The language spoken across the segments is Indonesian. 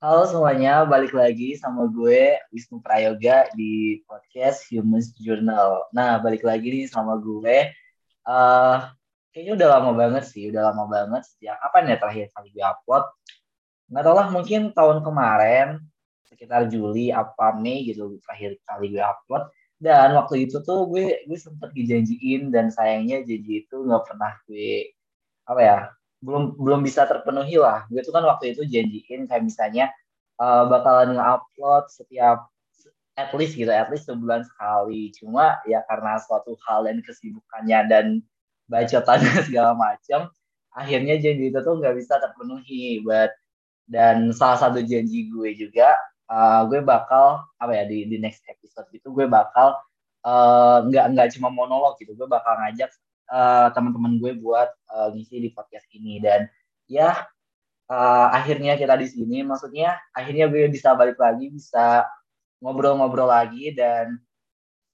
Halo semuanya, balik lagi sama gue Wisnu Prayoga di podcast Humans Journal. Nah, balik lagi nih sama gue. Uh, kayaknya udah lama banget sih, udah lama banget sejak kapan ya terakhir kali gue upload. Nggak tau lah, mungkin tahun kemarin, sekitar Juli apa Mei gitu terakhir kali gue upload. Dan waktu itu tuh gue gue sempet dijanjiin dan sayangnya janji itu nggak pernah gue apa ya belum belum bisa terpenuhi lah. Gue tuh kan waktu itu janjiin kayak misalnya uh, bakalan nge-upload setiap at least gitu, at least sebulan sekali. Cuma ya karena suatu hal dan kesibukannya dan bacotannya segala macam, akhirnya janji itu tuh nggak bisa terpenuhi. But dan salah satu janji gue juga, uh, gue bakal apa ya di di next episode itu gue bakal uh, nggak nggak cuma monolog gitu, gue bakal ngajak uh, teman-teman gue buat uh, ngisi di podcast ini. Dan ya uh, akhirnya kita di sini. Maksudnya akhirnya gue bisa balik lagi bisa ngobrol-ngobrol lagi. Dan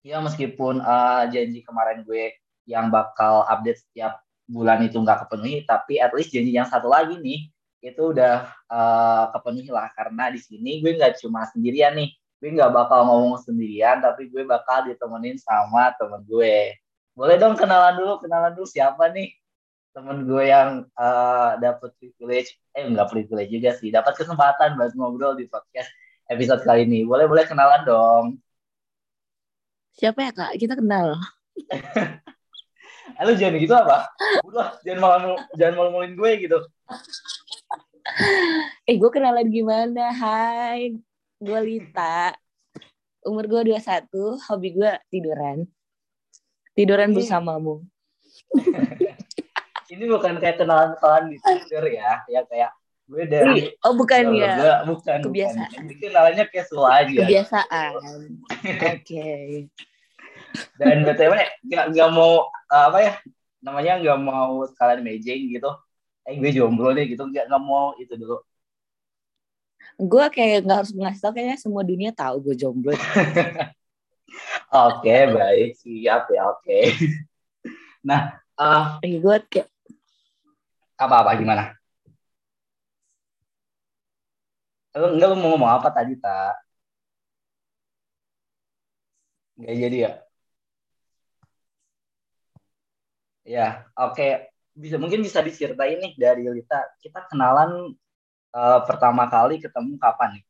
ya meskipun uh, janji kemarin gue yang bakal update setiap bulan itu nggak kepenuhi tapi at least janji yang satu lagi nih itu udah uh, kepenuhi lah. Karena di sini gue nggak cuma sendirian nih. Gue nggak bakal ngomong sendirian tapi gue bakal ditemenin sama temen gue boleh dong kenalan dulu, kenalan dulu siapa nih temen gue yang uh, dapat privilege, eh nggak privilege juga sih, dapat kesempatan buat ngobrol di podcast episode kali ini. Boleh boleh kenalan dong. Siapa ya kak? Kita kenal. Halo jangan gitu apa? Udah jangan malu jangan malu-maluin gue gitu. eh gue kenalan gimana? Hai, gue Lita. Umur gue 21, hobi gue tiduran tiduran ini... bersamamu. ini bukan kayak kenalan-kenalan di Tinder ya, ya kayak gue dari oh bukan ya? bukan kebiasaan. Bukan. ini kenalannya casual aja. Kebiasaan. Oke. Okay. dan btw nggak nggak mau apa ya namanya nggak mau sekalian mejeng gitu. Eh gue jomblo deh gitu nggak nggak mau itu dulu. Gue kayak nggak harus ngasih tau kayaknya semua dunia tahu gue jomblo Oke, baik. Siap ya, oke. Nah, uh, gue kayak apa-apa gimana? Lu enggak lu mau ngomong apa tadi, Tak? Enggak jadi ya? Ya, oke. Bisa mungkin bisa diceritain nih dari Lita. Kita kenalan uh, pertama kali ketemu kapan nih?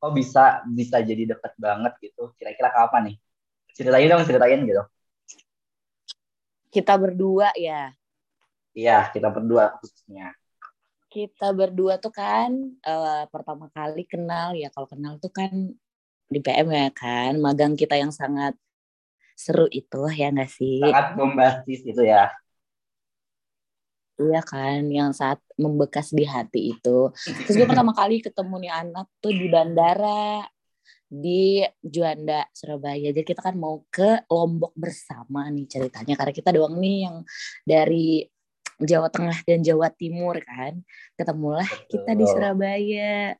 Kok bisa bisa jadi deket banget gitu? Kira-kira kapan nih? Ceritain dong, ceritain gitu. Kita berdua ya. Iya, kita berdua khususnya. Kita berdua tuh kan uh, pertama kali kenal ya. Kalau kenal tuh kan di PM ya kan. Magang kita yang sangat seru itu ya nggak sih? Sangat bombastis itu ya. Iya kan, yang saat membekas di hati itu. Terus gue pertama kali ketemu nih anak tuh di bandara di Juanda Surabaya. Jadi kita kan mau ke Lombok bersama nih ceritanya karena kita doang nih yang dari Jawa Tengah dan Jawa Timur kan. Ketemulah kita di Surabaya.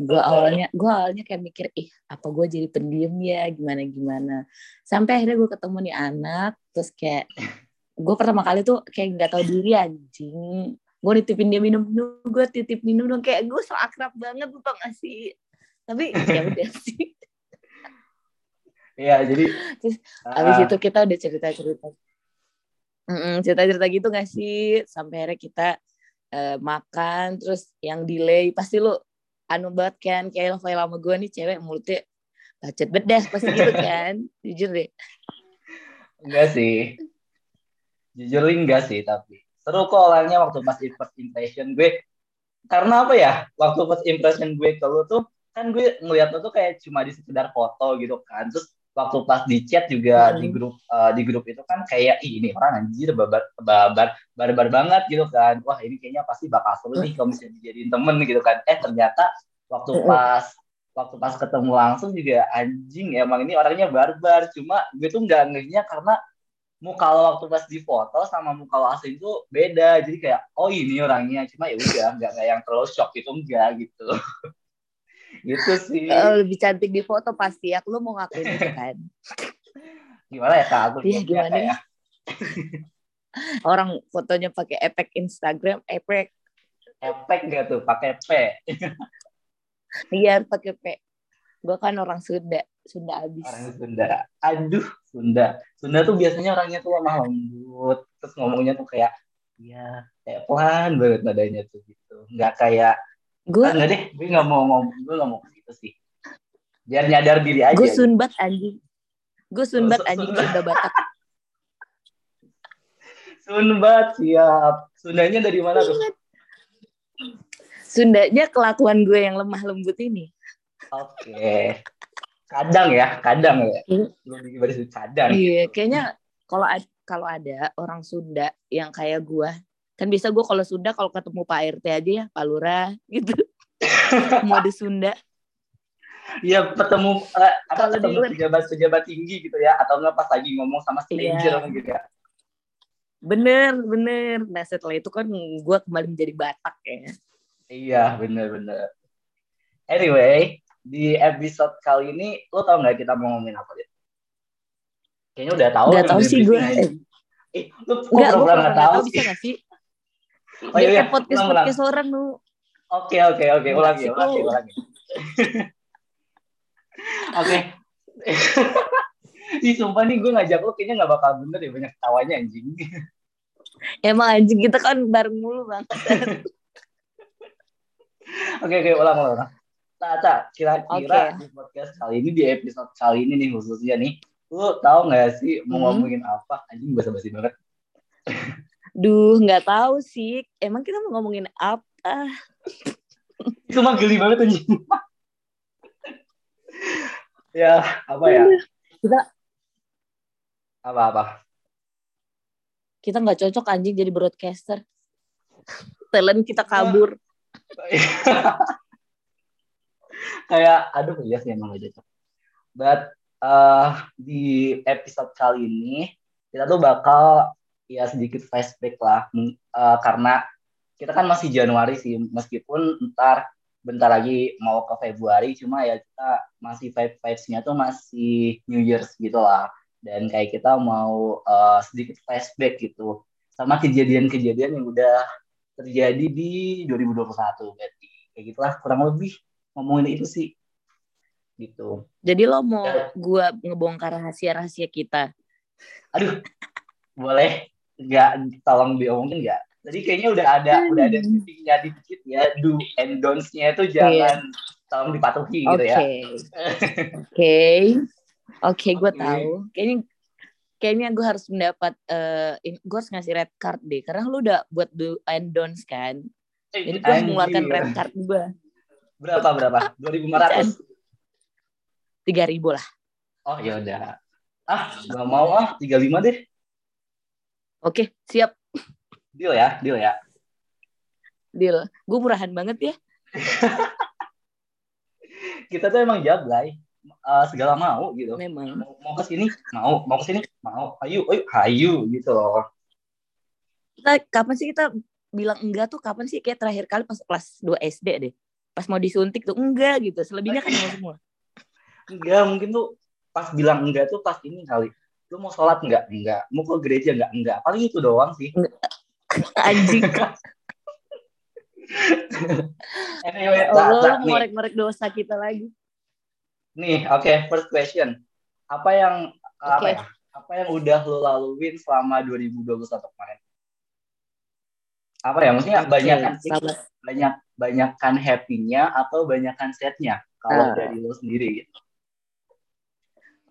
Gue awalnya gue awalnya kayak mikir ih apa gue jadi pendiam ya gimana gimana. Sampai akhirnya gue ketemu nih anak terus kayak gue pertama kali tuh kayak nggak tahu diri anjing gue nitipin dia minum minum gue titip minum dong kayak gue so akrab banget tuh tau gak sih tapi ya udah sih Iya, jadi terus uh, abis itu kita udah cerita-cerita. Mm cerita-cerita gitu gak sih? Sampai akhirnya kita uh, makan, terus yang delay pasti lu anu banget kan, kayak file lama gue nih cewek mulutnya bacot bedes pasti gitu kan, jujur deh. Enggak sih, jujur enggak sih tapi seru kok orangnya waktu pas first impression gue karena apa ya waktu first impression gue ke lu tuh kan gue ngeliat lo tuh kayak cuma di sekedar foto gitu kan. Terus waktu pas di chat juga hmm. di grup uh, di grup itu kan kayak Ih, ini orang anjir babar babar barbar banget gitu kan. Wah ini kayaknya pasti bakal seru nih kalau misalnya dijadiin temen gitu kan. Eh ternyata waktu pas waktu pas ketemu langsung juga anjing emang ini orangnya barbar. Cuma gue tuh nggak ngehnya karena muka lo waktu pas di foto sama muka lo asli itu beda. Jadi kayak oh ini orangnya. Cuma ya udah nggak kayak yang terlalu shock itu enggak gitu gitu sih uh, lebih cantik di foto pasti ya lu mau ngakuin itu kan gimana ya kak iya gimana ya orang fotonya pakai efek Instagram efek efek gak tuh pakai P Iya pakai P. Gue kan orang Sunda, Sunda abis. Orang Sunda. Aduh, Sunda. Sunda tuh biasanya orangnya tuh lemah lembut. Terus ngomongnya tuh kayak, ya kayak pelan banget nadanya tuh gitu. Nggak kayak, Gue nggak deh, gue nggak mau ngomong, gue nggak mau ke situ sih. Biar nyadar diri aja. gue gitu. Sunbat anjing. Gue Sunbat Sun- anjing Sunda. Batak. Sunbat, siap. Sundanya dari mana tuh? Sundanya kelakuan gue yang lemah lembut ini. Oke. Kadang ya, kadang ya. Di baris kadang. Iya, kayaknya kalau kalau ada orang Sunda yang kayak gue, kan bisa gue kalau Sunda kalau ketemu Pak RT aja ya, Pak Lurah gitu. Mode Sunda. Iya, ketemu eh, apa Kalau di ketemu pejabat-pejabat tinggi gitu ya atau enggak pas lagi ngomong sama stranger Iya. mungkin ya. Bener, bener. Nah setelah itu kan gue kembali menjadi Batak ya. Iya, bener-bener. Anyway, di episode kali ini, lo tau nggak kita mau ngomongin apa dia? Kayaknya udah tahu. Nggak tahu udah sih briefing gue. Eh, lo kok nggak nggak tahu tahu bisa sih? gak sih? Oh iya, Biar iya. kayak podcast ulang, ulang. podcast orang lu. Oke, oke, oke. Ulangi, ulangi, ulangi. Oke. Ih, sumpah nih gue ngajak lo kayaknya nggak bakal bener ya banyak tawanya anjing. Emang anjing kita kan bareng mulu bang. Oke, oke, ulang, ulang. ulang. Nah, kira-kira Oke. di podcast kali ini, di episode kali ini nih khususnya nih, lu tahu nggak sih mau Hmm. ngomongin apa? Anjing basa-basi banget. Duh nggak tahu sih. Emang kita mau ngomongin apa? Itu mah geli banget anjing. ya, apa ya? Kita Apa-apa? kita nggak cocok anjing jadi broadcaster. Talent kita kabur. Kayak, aduh iya sih emang gak cocok. But, uh, di episode kali ini, kita tuh bakal ya sedikit flashback lah. Uh, karena kita kan masih Januari sih, meskipun ntar bentar lagi mau ke Februari, cuma ya kita masih vibe-vibes-nya tuh masih New Year's gitu lah. Dan kayak kita mau uh, sedikit flashback gitu sama kejadian-kejadian yang udah terjadi di 2021 berarti. Kayak gitulah kurang lebih ngomongin itu sih. Gitu. Jadi lo mau Ya. gua ngebongkar rahasia-rahasia kita. Aduh, boleh nggak tolong diomongin nggak? Tadi kayaknya udah ada Hmm. udah ada titiknya dikit ya do and don'ts-nya itu jangan tolong dipatuhi gitu Oke. ya. Oke. Oke, gue tahu. Kayaknya kayaknya gue harus mendapat eh gue harus ngasih red card deh karena lu udah buat do and don'ts kan. Jadi gue harus mengeluarkan red card gue Berapa berapa? 2500. tiga ribu lah. Oh ya udah. Ah, nggak mau ah 35 deh. Oke, siap. Deal ya, deal ya. Deal. Gue murahan banget ya. Kita tuh emang jablay. Eh, segala mau gitu. Memang. Mau, mau ke sini, mau, mau ke sini, mau. Ayo, ayo, hayu gitu loh. Kita kapan sih kita bilang enggak tuh kapan sih kayak terakhir kali pas kelas 2 SD deh. Pas mau disuntik tuh enggak gitu. Selebihnya kan mau semua. Enggak, mungkin tuh pas bilang enggak tuh pas ini kali. Lu mau sholat enggak? Enggak. Mau ke gereja enggak? Enggak. Paling itu doang sih. Anjing. Anyway, Oh, Ca, nih, ngorek-ngorek dosa kita lagi. nih, oke, first question. Apa yang apa Oke. ya? Apa yang udah lo laluin selama 2021 kemarin? Apa ya? Maksudnya banyak kan sama- banyak banyakkan happy-nya atau banyakkan sad-nya kalau Ah. dari lo sendiri gitu.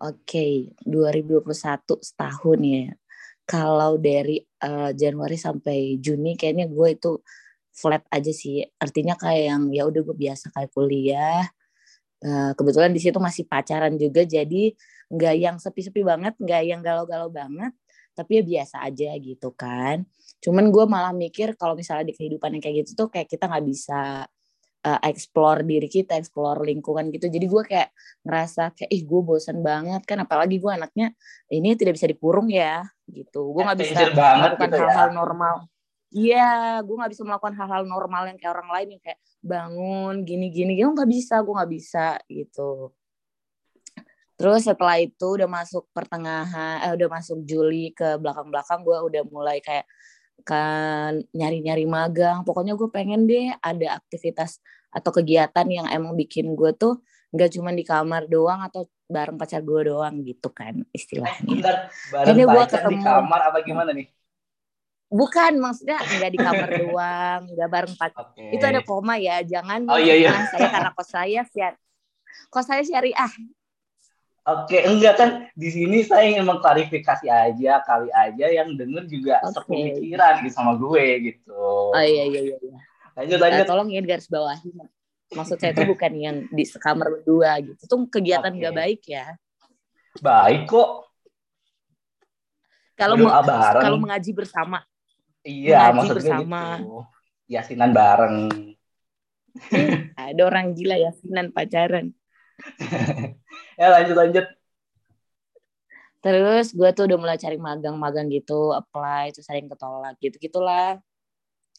Oke, 2021 setahun ya. Kalau dari eh, Januari sampai Juni kayaknya gue itu flat aja sih. Artinya kayak yang ya udah gue biasa kayak kuliah. Eh, kebetulan di situ masih pacaran juga jadi nggak yang sepi-sepi banget, nggak yang galau-galau banget, tapi ya biasa aja gitu kan. Cuman gue malah mikir kalau misalnya di kehidupan yang kayak gitu tuh kayak kita nggak bisa eh, explore diri kita, explore lingkungan gitu. Jadi gue kayak ngerasa kayak ih gue bosan banget kan apalagi gue anaknya ini tidak bisa dikurung ya gitu gue nggak bisa melakukan gitu ya. hal-hal normal iya gue nggak bisa melakukan hal-hal normal yang kayak orang lain yang kayak bangun gini-gini gitu nggak bisa gue nggak bisa gitu terus setelah itu udah masuk pertengahan eh, udah masuk Juli ke belakang-belakang gue udah mulai kayak kan nyari-nyari magang pokoknya gue pengen deh ada aktivitas atau kegiatan yang emang bikin gue tuh nggak cuma di kamar doang atau bareng pacar gue doang gitu kan istilahnya. Eh, bentar, bareng Ini gue ketemu di kamar apa gimana nih? Bukan, maksudnya nggak di kamar doang, nggak bareng pacar. Okay. Itu ada koma ya, jangan oh, iya, iya. saya karena kos saya siar, kos saya syariah. Oke, enggak kan di sini saya ingin mengklarifikasi aja kali aja yang denger juga okay. sepemikiran gitu sama gue gitu. Oh iya iya iya. Lanjut lanjut. Uh, tolong ya garis bawahi maksud saya itu bukan yang di sekamar berdua gitu itu kegiatan okay. gak baik ya baik kok kalau kalau mengaji bersama iya mengaji bersama gitu. yasinan bareng ada orang gila yasinan pacaran ya lanjut lanjut. Terus gue tuh udah mulai cari magang-magang gitu apply terus sering ketolak gitu gitulah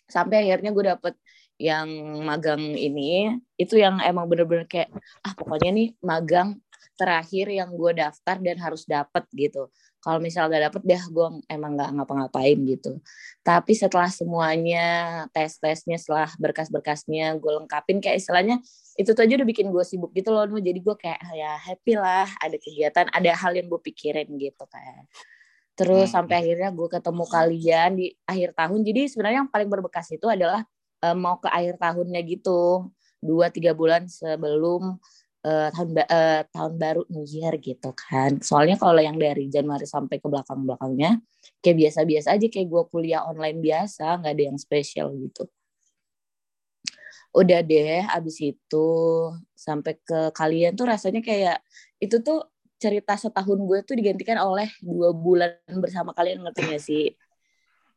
sampai akhirnya gue dapet yang magang ini itu yang emang bener-bener kayak ah pokoknya nih magang terakhir yang gue daftar dan harus dapet gitu kalau misal gak dapet deh gue emang gak ngapa-ngapain gitu. Tapi setelah semuanya tes-tesnya setelah berkas-berkasnya gue lengkapin kayak istilahnya itu tuh aja udah bikin gue sibuk gitu loh jadi gue kayak ya happy lah ada kegiatan ada hal yang gue pikirin gitu kayak terus hmm. sampai akhirnya gue ketemu kalian di akhir tahun. Jadi sebenarnya yang paling berbekas itu adalah uh, mau ke akhir tahunnya gitu. Dua tiga bulan sebelum uh, tahun uh, tahun baru New Year gitu kan soalnya kalau yang dari Januari sampai ke belakang belakangnya kayak biasa-biasa aja kayak gue kuliah online biasa nggak ada yang spesial gitu udah deh abis itu sampai ke kalian tuh rasanya kayak itu tuh cerita setahun gue tuh digantikan oleh dua bulan bersama kalian ngerti gak sih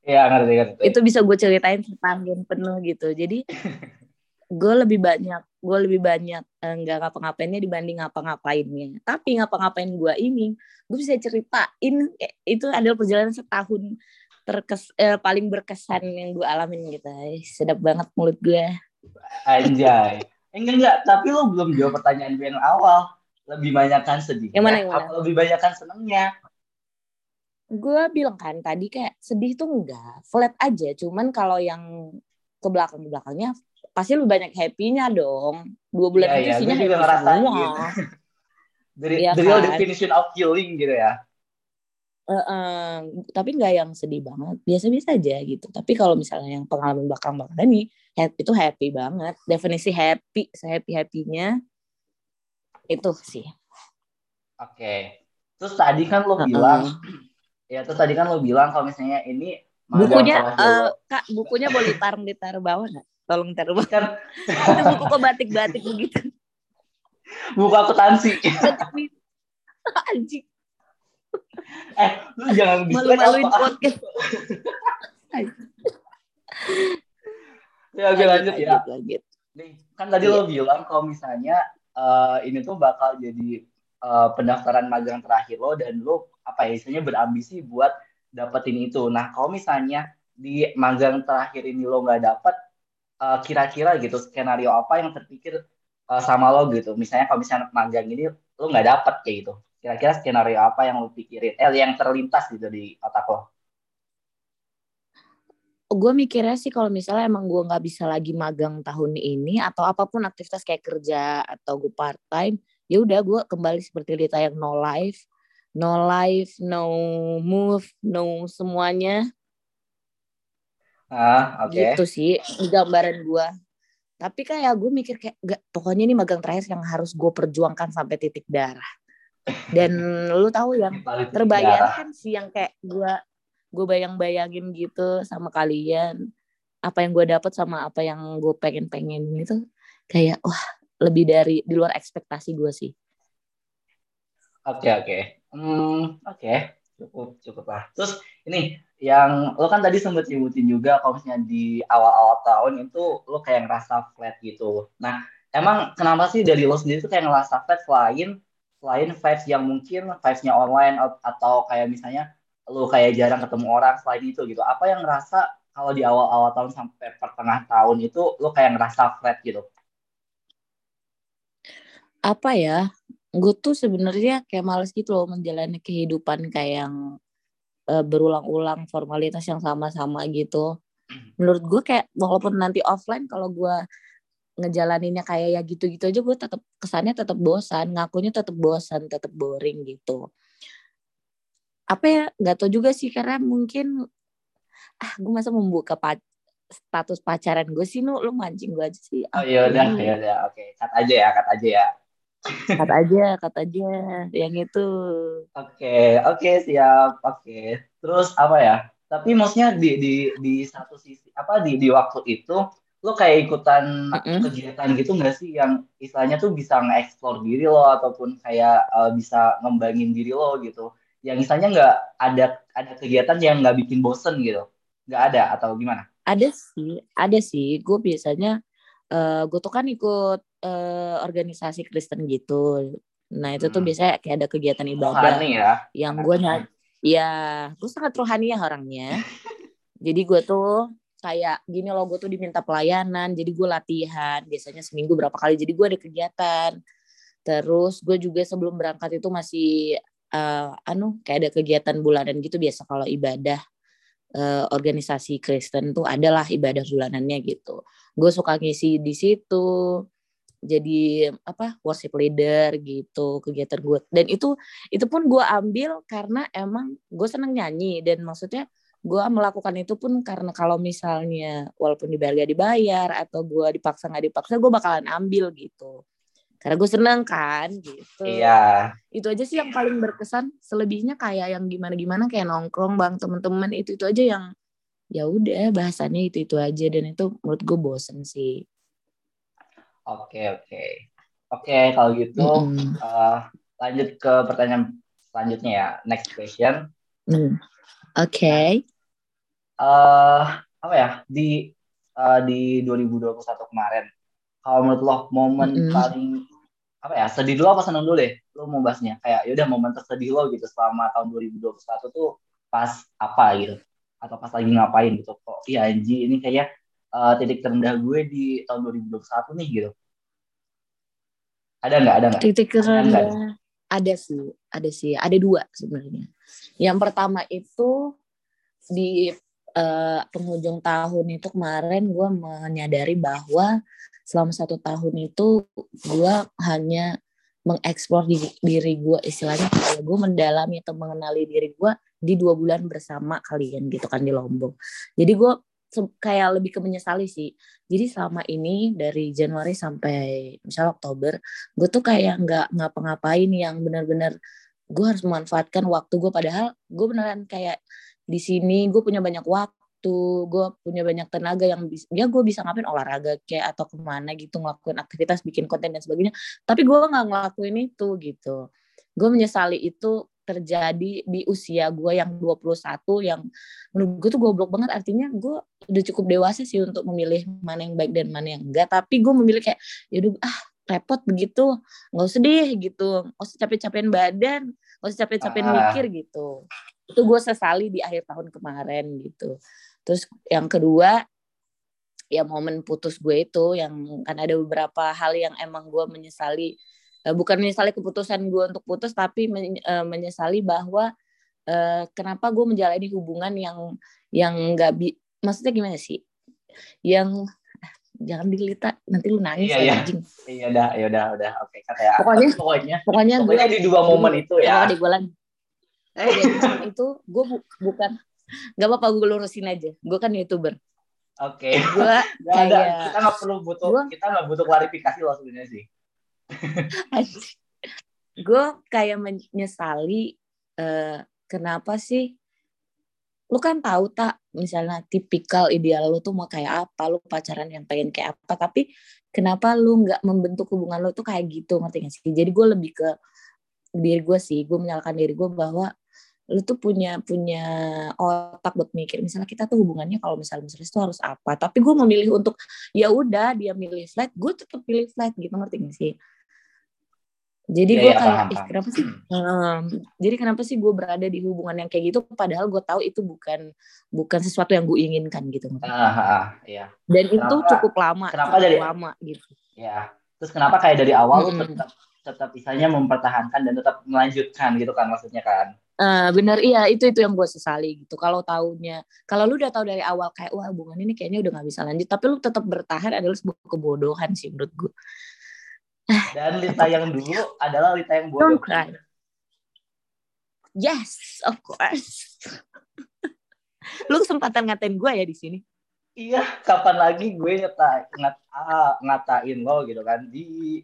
Iya ngerti ngerti. Itu bisa gue ceritain setahun penuh gitu. Jadi gue lebih banyak gue lebih banyak eh, nggak ngapa-ngapainnya dibanding ngapa-ngapainnya. Tapi ngapa-ngapain gue ini gue bisa ceritain eh, itu adalah perjalanan setahun terkes eh, paling berkesan yang gue alamin gitu. Sedap banget mulut gue. Anjay. Enggak enggak, tapi lo belum jawab pertanyaan gue yang awal. Lebih banyak kan sedihnya, yang mana, yang mana? lebih banyak kan senengnya? gue bilang kan tadi kayak sedih tuh enggak flat aja cuman kalau yang ke belakang belakangnya pasti lu banyak happynya dong. Dua bulan ya, itu isinya happy semua. dari ya the real kan? definition of healing gitu ya. Uh, uh, tapi nggak yang sedih banget. Biasa-biasa aja gitu. Tapi kalau misalnya yang pengalaman belakang belakang ini itu happy banget. Definisi happy sehappy happynya itu sih. Oke. Okay. terus tadi kan lo uh -uh. bilang Ya terus tadi kan lo bilang kalau misalnya ini bukunya uh, kak bukunya boleh ditaruh ditaruh bawah nggak? Tolong bawah. Kan itu buku kok batik-batik begitu. Buku akuntansi. Anjing. Eh, lu jangan malu-maluin podcast. ya oke lanjut, lanjut ya. Lanjut. Nih, kan tadi iya. lo bilang kalau misalnya uh, ini tuh bakal jadi uh, pendaftaran magang terakhir lo dan lo apa ya istilahnya berambisi buat dapetin itu. Nah kalau misalnya di magang terakhir ini lo nggak dapet, uh, kira-kira gitu skenario apa yang terpikir uh, sama lo gitu. Misalnya kalau misalnya magang ini lo nggak dapet kayak gitu. Kira-kira skenario apa yang lo pikirin? Eh yang terlintas gitu di otak lo? gue mikirnya sih kalau misalnya emang gue nggak bisa lagi magang tahun ini atau apa pun aktivitas kayak kerja atau gue part time ya udah gue kembali seperti Lita yang no life no life no move no semuanya ah oke okay. gitu sih gambaran gue tapi kayak gue mikir kayak gak, pokoknya ini magang terakhir yang harus gue perjuangkan sampai titik darah dan lu tahu yang terbayangkan sih yang kayak gue gue bayang-bayangin gitu sama kalian apa yang gue dapat sama apa yang gue pengen pengen itu kayak wah lebih dari di luar ekspektasi gue sih. Oke okay, oke, okay. hmm, oke okay. cukup cukup lah. Terus ini yang lo kan tadi sempat nyebutin juga kalau misalnya di awal-awal tahun itu lo kayak ngerasa flat gitu. Nah emang kenapa sih dari lo sendiri tuh kayak ngerasa flat selain selain vibes yang mungkin vibesnya online atau kayak misalnya lo kayak jarang ketemu orang selain itu gitu. Apa yang ngerasa kalau di awal-awal tahun sampai pertengah tahun itu lo kayak ngerasa flat gitu? apa ya gue tuh sebenarnya kayak males gitu loh menjalani kehidupan kayak yang uh, berulang-ulang formalitas yang sama-sama gitu. Menurut gue kayak walaupun nanti offline kalau gue ngejalaninnya kayak ya gitu-gitu aja gue tetap kesannya tetap bosan ngakunya tetap bosan tetap boring gitu. Apa ya nggak tau juga sih karena mungkin ah gue masa membuka pa status pacaran gue sih nu? Lu mancing gue aja sih. Oh iya udah ya udah oke cut aja ya cut aja ya cut aja cut aja. Yang itu. Oke okay, oke okay, siap. Oke. Okay. terus apa ya? Tapi maksudnya di di di satu sisi apa di di waktu itu lo kayak ikutan mm-hmm. kegiatan gitu nggak sih? Yang istilahnya tuh bisa nge-explore diri lo ataupun kayak uh, bisa ngembangin diri lo gitu. Yang misalnya nggak ada ada kegiatan yang nggak bikin bosen gitu? Nggak ada atau gimana? Ada sih ada sih. Gue biasanya uh, gue tuh kan ikut uh, organisasi Kristen gitu. Nah itu tuh hmm. biasanya kayak ada kegiatan ibadah ya. yang gue nyari ya gue sangat rohani ya orangnya. Jadi gue tuh kayak gini loh gue tuh diminta pelayanan. Jadi gue latihan biasanya seminggu berapa kali. Jadi gue ada kegiatan. Terus gue juga sebelum berangkat itu masih uh, anu kayak ada kegiatan bulanan gitu biasa. Kalau ibadah uh, organisasi Kristen tuh adalah ibadah bulanannya gitu. Gue suka ngisi di situ jadi apa worship leader gitu kegiatan gue dan itu itu pun gue ambil karena emang gue seneng nyanyi dan maksudnya gue melakukan itu pun karena kalau misalnya walaupun dibayar gak dibayar atau gue dipaksa nggak dipaksa gue bakalan ambil gitu. Karena gue seneng kan gitu. Iya. Itu aja sih yang paling berkesan. Selebihnya kayak yang gimana gimana kayak nongkrong bang temen-temen itu itu aja yang ya udah bahasannya itu itu aja. Dan itu menurut gue bosen sih Oke oke oke kalau gitu mm. uh, lanjut ke pertanyaan selanjutnya ya next question. Mm. Oke. Okay. Uh, apa ya di uh, di 2021 kemarin kalau menurut lo momen mm. paling apa ya sedih dulu apa seneng dulu deh lo mau bahasnya kayak yaudah momen tersedih lo gitu selama tahun 2021 tuh pas apa gitu atau pas lagi ngapain gitu kok iya Anji ini kayak uh, titik terendah gue di tahun 2021 nih gitu. Ada nggak? Ada nggak? Titik terendah ada, ada sih, ada sih, ada dua sebenarnya. Yang pertama itu di uh, penghujung tahun itu kemarin gue menyadari bahwa selama satu tahun itu gue hanya mengeksplor diri, diri gue istilahnya kayak gue mendalami atau mengenali diri gue di dua bulan bersama kalian gitu kan di Lombok. Jadi gue kayak lebih ke menyesali sih. Jadi selama ini dari Januari sampai misalnya Oktober, gue tuh kayak nggak ngapa-ngapain yang benar-benar gue harus memanfaatkan waktu gue. Padahal gue beneran kayak di sini gue punya banyak waktu, gue punya banyak tenaga yang bisa, ya gue bisa ngapain olahraga kayak atau ke mana gitu ngelakuin aktivitas, bikin konten dan sebagainya. Tapi gue nggak ngelakuin itu gitu. Gue menyesali itu terjadi di usia gue yang 21 yang menurut gue tuh goblok banget. Artinya gue udah cukup dewasa sih untuk memilih mana yang baik dan mana yang enggak. Tapi gue memilih kayak yaudah ah repot begitu. Nggak usah deh gitu. Nggak usah capek-capekin badan. Nggak usah capek-capekin ah. mikir gitu. Itu gue sesali di akhir tahun kemarin gitu. Terus yang kedua ya momen putus gue itu yang kan ada beberapa hal yang emang gue menyesali bukan menyesali keputusan gue untuk putus tapi men, uh, menyesali bahwa uh, kenapa gue menjalani hubungan yang yang nggak bi maksudnya gimana sih? Yang jangan dilita nanti lu nangis iya, iya. anjing. Iya udah ya udah udah. Oke kata ya. Pokoknya pokoknya pokoknya, pokoknya gue, di dua momen itu ya. Di gue lagi itu gue bu, bukan nggak apa-apa gue lurusin aja. Gue kan youtuber. Oke. Okay. gue kayak kita nggak perlu butuh gua, kita nggak butuh klarifikasi loh sebenarnya sih gue kayak menyesali uh, kenapa sih? Lu kan tahu tak misalnya tipikal ideal lu tuh mau kayak apa lu pacaran yang pengen kayak apa tapi kenapa lu nggak membentuk hubungan lu tuh kayak gitu ngerti gak sih? Jadi gue lebih ke diri gue sih gue menyalahkan diri gue bahwa lu tuh punya punya otak buat mikir misalnya kita tuh hubungannya kalau misalnya misalnya itu harus apa tapi gue memilih untuk ya udah dia milih flat gue tetap pilih flat gitu ngerti gak sih jadi ya, gue ya, kayak ih, kenapa sih? Um, jadi kenapa sih gue berada di hubungan yang kayak gitu? Padahal gue tahu itu bukan bukan sesuatu yang gue inginkan gitu. Ah, ah, ah, ya. dan kenapa, itu cukup lama kenapa cukup dari lama gitu. Ya terus kenapa kayak dari awal hmm. tetap tetap misalnya mempertahankan dan tetap melanjutkan gitu kan maksudnya kan? Uh, bener. Iya itu itu yang gue sesali gitu. Kalau tahunya kalau lu udah tahu dari awal kayak wah hubungan ini kayaknya udah nggak bisa lanjut tapi lu tetap bertahan adalah sebuah kebodohan sih menurut gue dan Lita yang dulu adalah Lita yang bodoh. Yes of course. Lu kesempatan ngatain gue ya di sini? Iya kapan lagi gue nyata ngat, ah, ngatain lo gitu kan. Di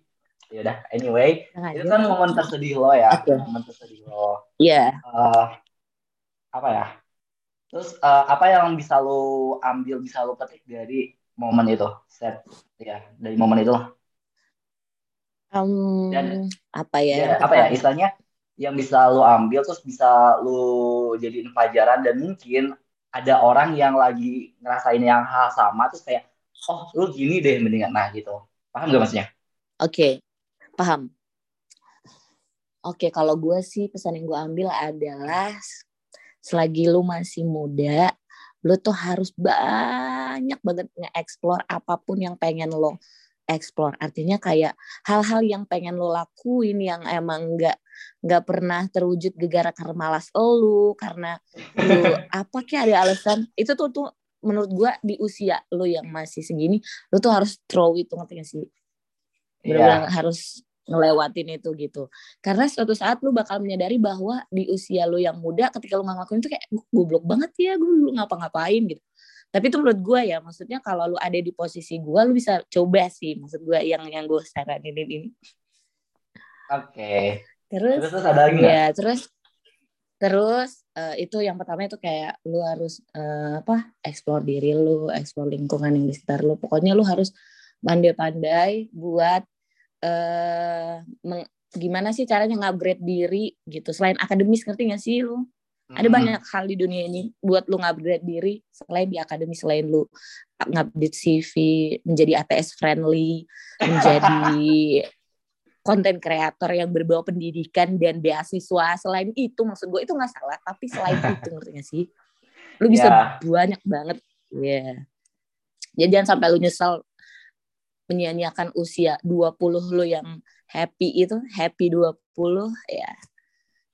ya udah anyway. Nah, itu kan momen tersedih lo ya okay. momen tersedih lo. Iya. Yeah. uh, apa ya? Terus uh, apa yang bisa lo ambil bisa lo petik dari momen itu set ya dari momen itu um, dan apa ya, ya apa ya istilahnya yang bisa lo ambil terus bisa lo jadiin pelajaran dan mungkin ada orang yang lagi ngerasain yang hal sama terus kayak oh lu gini deh mendingan. Nah gitu. Paham gak maksudnya? Oke okay paham. Oke kalau gue sih pesan yang gue ambil adalah selagi lu masih muda lu tuh harus banyak banget nge-explore apa pun yang pengen lo explore. Artinya kayak hal-hal yang pengen lo lakuin yang emang nggak nggak pernah terwujud gegara karena malas lu karena lu apa kayak ada alasan. Itu tuh tuh menurut gue di usia lu yang masih segini lu tuh harus throw itu ngerti gak sih? Benar yeah. harus ngelewatin itu gitu. Karena suatu saat lu bakal menyadari bahwa di usia lu yang muda ketika lu nggak ngelakuin itu kayak goblok banget ya gue dulu ngapa-ngapain gitu tapi itu menurut gue ya maksudnya kalau lu ada di posisi gue lu bisa coba sih maksud gue yang yang gue saranin ini. Oke. Okay. terus, terus ada lagi ya terus terus uh, itu yang pertama itu kayak lu harus uh, apa explore diri lu explore lingkungan yang di sekitar lu. Pokoknya lu harus pandai-pandai buat uh, gimana sih caranya ngupgrade diri gitu. Selain akademis ngerti gak sih lu hmm. ada banyak hal di dunia ini buat lu ngupgrade diri selain di akademis selain lu ngupdate CV menjadi ATS friendly menjadi konten kreator yang berbau pendidikan dan beasiswa selain itu maksud gue itu nggak salah tapi selain itu ngerti gak sih lu bisa yeah. banyak banget ya yeah. jadi jangan sampai lu nyesal menyia-nyiakan usia 20 lo yang happy itu happy 20 ya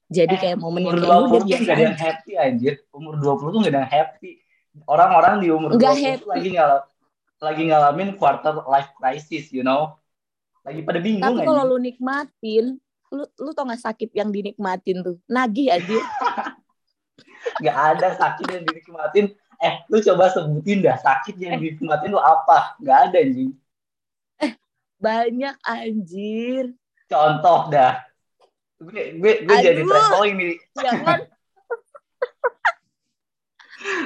jadi eh, kayak momen umur yang 20 tuh gak ada yang happy anjir. Umur 20 tuh gak ada yang happy. Orang-orang di umur gak 20 happy. lagi ngalam lagi ngalamin quarter life crisis you know? Lagi pada bingung tapi kalau lu nikmatin lu lu tau gak sakit yang dinikmatin tuh? Nagih aja gak ada sakit yang dinikmatin. Eh lu coba sebutin dah sakit yang eh. dinikmatin lu apa? Gak ada anjing. Banyak anjir. Contoh dah. Gue gue, gue jadi traveling nih. Jangan.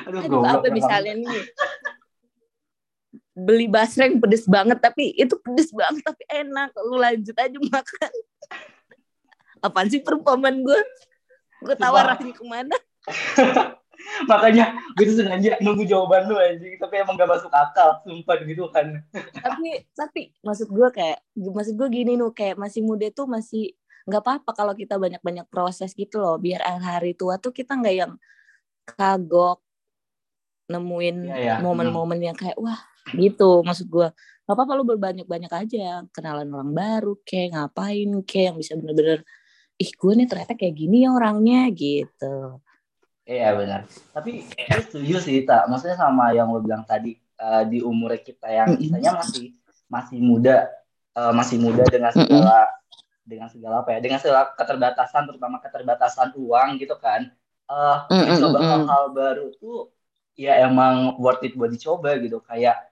Aduh, Aduh apa misalnya nih beli basreng pedes banget tapi itu pedes banget tapi enak. Lu lanjut aja makan. Apaan sih perumpamaan gue gue tawar lagi ke mana? Makanya gue tuh sengaja nunggu jawaban lu anjing. Tapi emang gak masuk akal sumpah gitu kan tapi tapi maksud gue kayak maksud gue gini nuh kayak masih muda tuh masih nggak apa-apa kalau kita banyak-banyak proses gitu loh biar hari tua tuh kita nggak yang kagok nemuin ya, ya. momen-momen yang kayak wah gitu maksud gue nggak apa-apa lu berbanyak-banyak aja kenalan orang baru kayak ngapain kayak yang bisa bener-bener ih gue nih ternyata kayak gini ya orangnya gitu Iya benar. Tapi gue setuju sih tak. Maksudnya sama yang lo bilang tadi uh, di umur kita yang misalnya masih masih muda, uh, masih muda dengan segala dengan segala apa ya, dengan segala keterbatasan, terutama keterbatasan uang gitu kan. Uh, coba hal-hal baru tuh ya emang worth it buat dicoba gitu. Kayak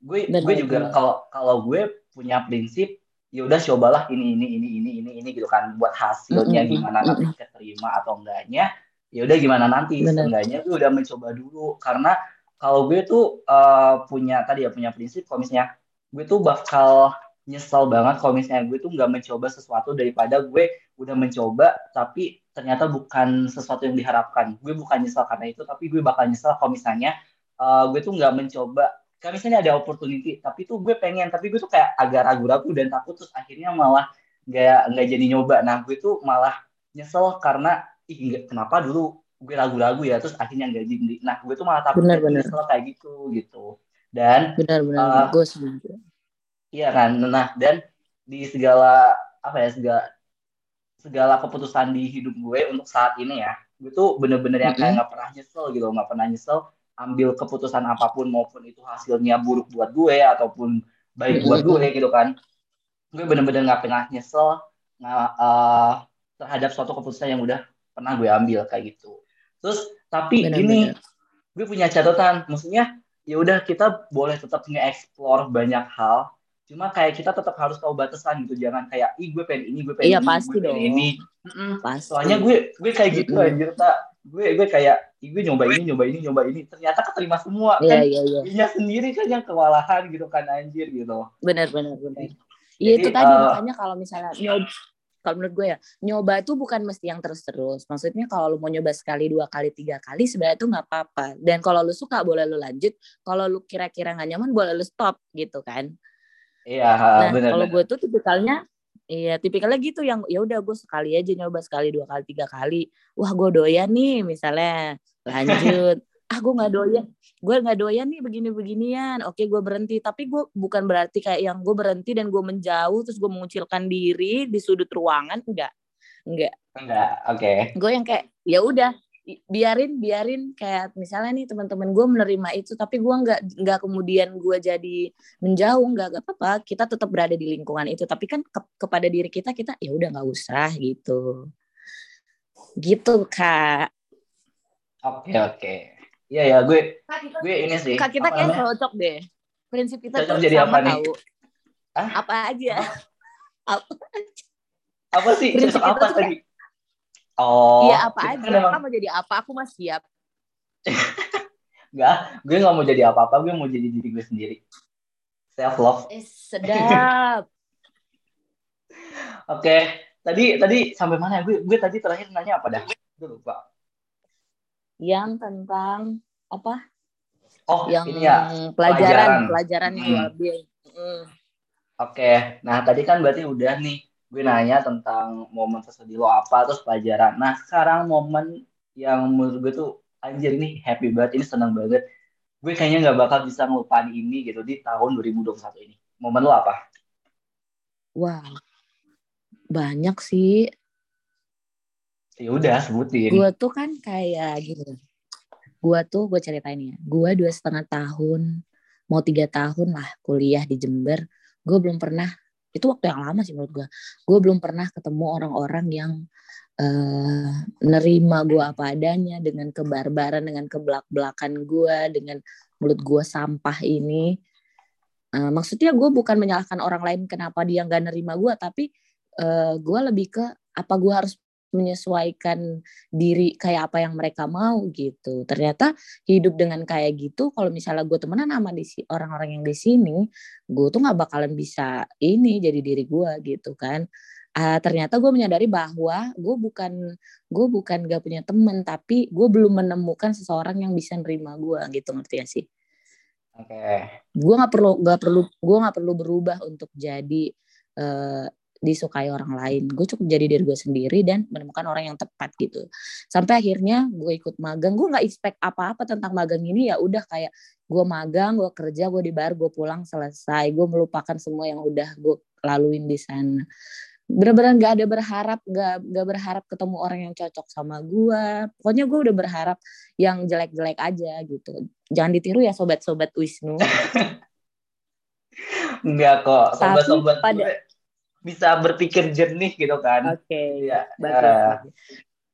gue gue juga kalau kalau gue punya prinsip ya udah cobalah ini ini ini ini ini ini gitu kan. Buat hasilnya gimana nanti keterima atau enggaknya ya udah gimana nanti. Seenggaknya gue udah mencoba dulu. Karena kalau gue tuh uh, punya tadi ya punya prinsip kalau misalnya gue tuh bakal nyesel banget kalau misalnya gue tuh nggak mencoba sesuatu daripada gue udah mencoba tapi ternyata bukan sesuatu yang diharapkan. Gue bukan nyesel karena itu tapi gue bakal nyesel kalau misalnya uh, gue tuh nggak mencoba. Kayak misalnya ada opportunity tapi tuh gue pengen tapi gue tuh kayak agak ragu-ragu dan takut terus akhirnya malah nggak nggak jadi nyoba. Nah gue tuh malah nyesel karena ih kenapa dulu gue ragu-ragu ya terus akhirnya nggak jadi. Nah gue tuh malah takut bener, bener. kayak gitu gitu. Dan benar-benar uh, gue iya kan? Nah dan di segala apa ya segala segala keputusan di hidup gue untuk saat ini ya gue tuh bener-bener yang kayak nggak pernah nyesel gitu nggak pernah nyesel ambil keputusan apa pun maupun itu hasilnya buruk buat gue ataupun baik buat gue gitu kan gue bener-bener nggak pernah nyesel nggak uh, terhadap suatu keputusan yang udah pernah gue ambil kayak gitu. Terus tapi bener, gini bener. gue punya catatan maksudnya ya udah kita boleh tetap nge-explore banyak hal cuma kayak kita tetap harus tahu batasan gitu. Jangan kayak ih gue pengen ini gue pengen iya, ini pasti gue pengen dong. ini. Pasti. soalnya gue gue kayak gitu mm -hmm. anjir tak gue gue kayak gue nyoba ini nyoba ini nyoba ini. Ternyata keterima semua yeah, kan? yeah, yeah. dia sendiri kan yang kewalahan gitu kan anjir gitu. Benar benar benar Iya itu tadi uh, makanya kalau misalnya nyoba kalau menurut gue ya nyoba itu bukan mesti yang terus-terus. Maksudnya kalau lu mau nyoba sekali dua kali tiga kali sebenarnya itu nggak apa-apa. Dan kalau lu suka boleh lu lanjut. Kalau lu kira-kira nggak nyaman boleh lu stop gitu kan Iya, nah, benar. Kalau gue tuh tipikalnya Iya, tipikalnya gitu yang ya udah gue sekali aja nyoba sekali dua kali tiga kali. Wah, gue doyan nih misalnya lanjut. ah, gue nggak doyan, gue nggak doyan nih begini-beginian. Oke, gue berhenti. Tapi gue bukan berarti kayak yang gue berhenti dan gue menjauh terus gue mengucilkan diri di sudut ruangan. Enggak, enggak. Enggak, oke. Okay. Gue yang kayak ya udah biarin biarin. Kayak misalnya nih teman-teman gue menerima itu tapi gue nggak nggak kemudian gue jadi menjauh nggak gak apa-apa. Kita tetap berada di lingkungan itu. Tapi kan ke, kepada diri kita kita ya udah nggak usah gitu. Gitu kak. Oke okay, oke. Okay. iya ya gue gue ini sih. Kak kita kayak cocok deh. Prinsip kita cocok jadi sama apa nih? tahu. Hah? apa aja? Apa? Apa sih? Prinsip cocok apa tadi Oh. Iya apa aja. Kan mau jadi apa? Aku mah siap. Enggak, gue gak mau jadi apa-apa. Gue mau jadi diri gue sendiri. Self love. Eh, sedap. Oke, okay. tadi tadi sampai mana ya? Gue gue tadi terakhir nanya apa dah? Gue lupa. Yang tentang apa? Oh, yang ini ya. Pelajaran, pelajaran yang hmm. lebih. Mm. Oke, okay. nah tadi kan berarti udah nih gue nanya tentang momen tersedih lo apa terus pelajaran. Nah sekarang momen yang menurut gue tuh anjir nih happy banget ini senang banget. Gue kayaknya nggak bakal bisa ngelupain ini gitu di tahun 2021 ini. Momen lo apa? Wow banyak sih. Ya udah sebutin. Gue tuh kan kayak gitu gue tuh gue ceritain ya. Gue dua setengah tahun mau tiga tahun lah kuliah di Jember. Gue belum pernah itu waktu yang lama sih menurut gue gue belum pernah ketemu orang-orang yang uh, nerima gue apa adanya dengan kebarbaran dengan kebelak-belakan gue dengan mulut gue sampah ini. Uh, maksudnya gue bukan menyalahkan orang lain kenapa dia nggak nerima gue tapi uh, gue lebih ke apa gue harus menyesuaikan diri kayak apa yang mereka mau gitu. Ternyata hidup dengan kayak gitu, kalau misalnya gue temenan sama di orang-orang yang di sini, gue tuh nggak bakalan bisa ini jadi diri gue gitu kan. Uh, ternyata gue menyadari bahwa gue bukan gue bukan gak punya temen tapi gue belum menemukan seseorang yang bisa nerima gue gitu ngerti gak sih? Oke. Okay. Gue nggak perlu nggak perlu gue nggak perlu berubah untuk jadi uh, disukai orang lain. Gue cukup jadi diri gue sendiri dan menemukan orang yang tepat gitu. Sampai akhirnya gue ikut magang. Gue nggak expect apa-apa tentang magang ini ya udah kayak gue magang, gue kerja, gue dibayar, gue pulang selesai. Gue melupakan semua yang udah gue laluin di sana. Bener-bener gak ada berharap, gak, gak berharap ketemu orang yang cocok sama gue. Pokoknya gue udah berharap yang jelek-jelek aja gitu. Jangan ditiru ya sobat-sobat Wisnu. Enggak kok, sobat-sobat pada... gue bisa berpikir jernih gitu kan. Oke, okay, ya. bagus.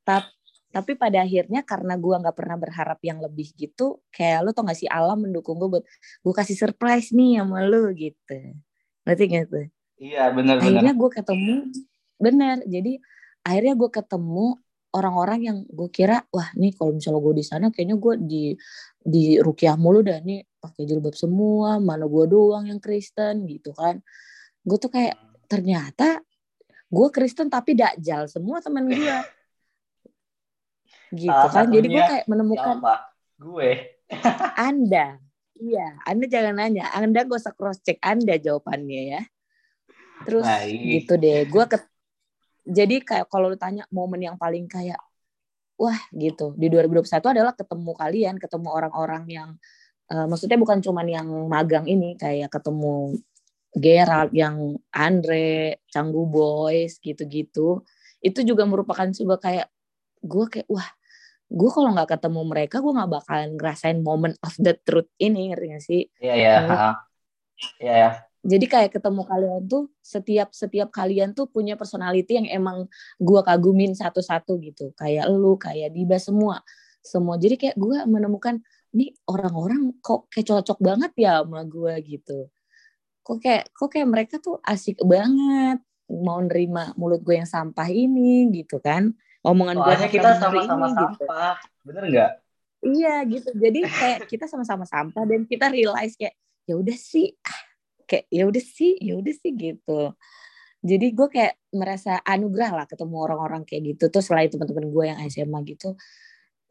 Uh. Tapi, pada akhirnya karena gue nggak pernah berharap yang lebih gitu, kayak lo tau gak sih alam mendukung gue buat gue kasih surprise nih sama lo gitu. Ngerti gak tuh? Iya benar. Akhirnya gue ketemu, bener. Jadi akhirnya gue ketemu orang-orang yang gue kira wah nih kalau misalnya gue di sana kayaknya gue di di rukiah mulu dah nih pakai jilbab semua mana gue doang yang Kristen gitu kan gue tuh kayak ternyata gue Kristen tapi dakjal semua teman gue gitu Salah kan jadi gue kayak menemukan siapa? gue. Anda. Iya anda jangan nanya. Anda gak usah cross check anda jawabannya ya. Terus Baik. gitu deh gue ke jadi kayak kalau lu tanya momen yang paling kayak wah gitu. Di 2021 adalah ketemu kalian ketemu orang-orang yang uh, maksudnya bukan cuman yang magang ini kayak ketemu Gerald, yang Andre, Canggu Boys gitu-gitu. itu juga merupakan sebuah kayak gue kayak wah gue kalau nggak ketemu mereka gue nggak bakalan ngerasain moment of the truth ini ngerti gak sih? Iya iya iya ya jadi kayak ketemu kalian tuh setiap setiap kalian tuh punya personality yang emang gue kagumin satu-satu gitu. Kayak lu kayak Diba semua. Semua. Jadi kayak gue menemukan nih orang-orang kok kayak cocok banget ya sama gue gitu kok kayak kok kayak mereka tuh asik banget mau nerima mulut gue yang sampah ini gitu kan. Omongan gue kita sama-sama gitu. sampah. Gitu. bener nggak? Iya gitu. Jadi kayak kita sama-sama sampah dan kita realize kayak ya udah sih kayak ya udah sih ya udah sih gitu. Jadi gue kayak merasa anugerah lah ketemu orang-orang kayak gitu. Tuh selain teman-teman gue yang SMA gitu.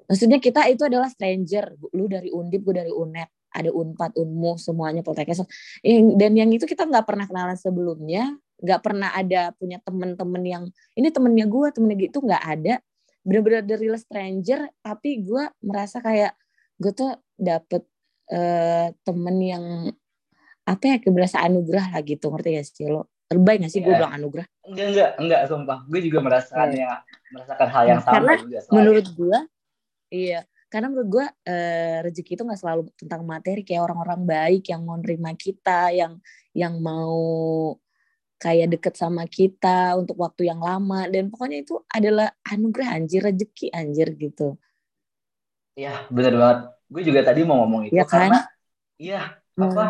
Maksudnya kita itu adalah stranger. Lu dari undip gue dari unet ada unpad unmu semuanya poltekkes dan yang itu kita nggak pernah kenalan sebelumnya nggak pernah ada punya temen-temen yang ini temennya gue temennya gitu nggak ada. Bener-bener the real stranger tapi gue merasa kayak gue tuh dapet uh, temen yang apa ya keberasa anugerah lah gitu. Ngerti gak sih lo? Terbaik gak sih yeah. gue iya. bilang anugerah? Enggak enggak enggak sumpah. Gue juga merasakan yeah. ya merasakan hal yang sama karena juga menurut gue iya karena menurut gue eh, rezeki itu nggak selalu tentang materi kayak orang-orang baik yang mau nerima kita yang yang mau kayak deket sama kita untuk waktu yang lama dan pokoknya itu adalah anugerah anjir rezeki anjir gitu iya bener banget gue juga tadi mau ngomong itu ya, kan? karena iya hmm. apa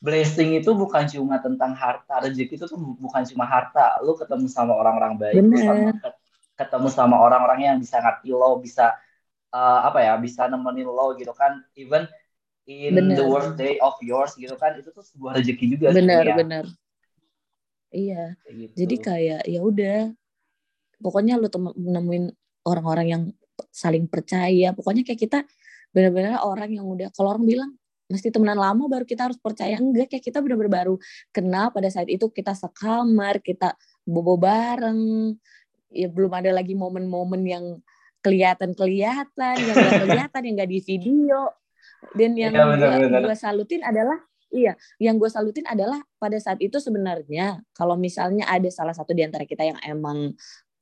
blessing itu bukan cuma tentang harta rezeki itu tuh bukan cuma harta lu ketemu sama orang-orang baik Bener. ketemu sama orang-orang yang bisa ngerti lo bisa uh, apa ya bisa nemenin lo gitu kan even in bener. the worst day of yours gitu kan itu tuh sebuah rezeki juga bener ya. bener iya gitu. jadi kayak ya udah pokoknya lo nemuin orang-orang yang saling percaya pokoknya kayak kita benar-benar orang yang udah kalau orang bilang mesti temenan lama baru kita harus percaya enggak kayak kita benar-benar baru kenal pada saat itu kita sekamar kita bobo bareng ya belum ada lagi momen-momen yang kelihatan-kelihatan yang gak kelihatan yang gak di video dan yang ya, gue salutin adalah iya yang gue salutin adalah pada saat itu sebenarnya kalau misalnya ada salah satu di antara kita yang emang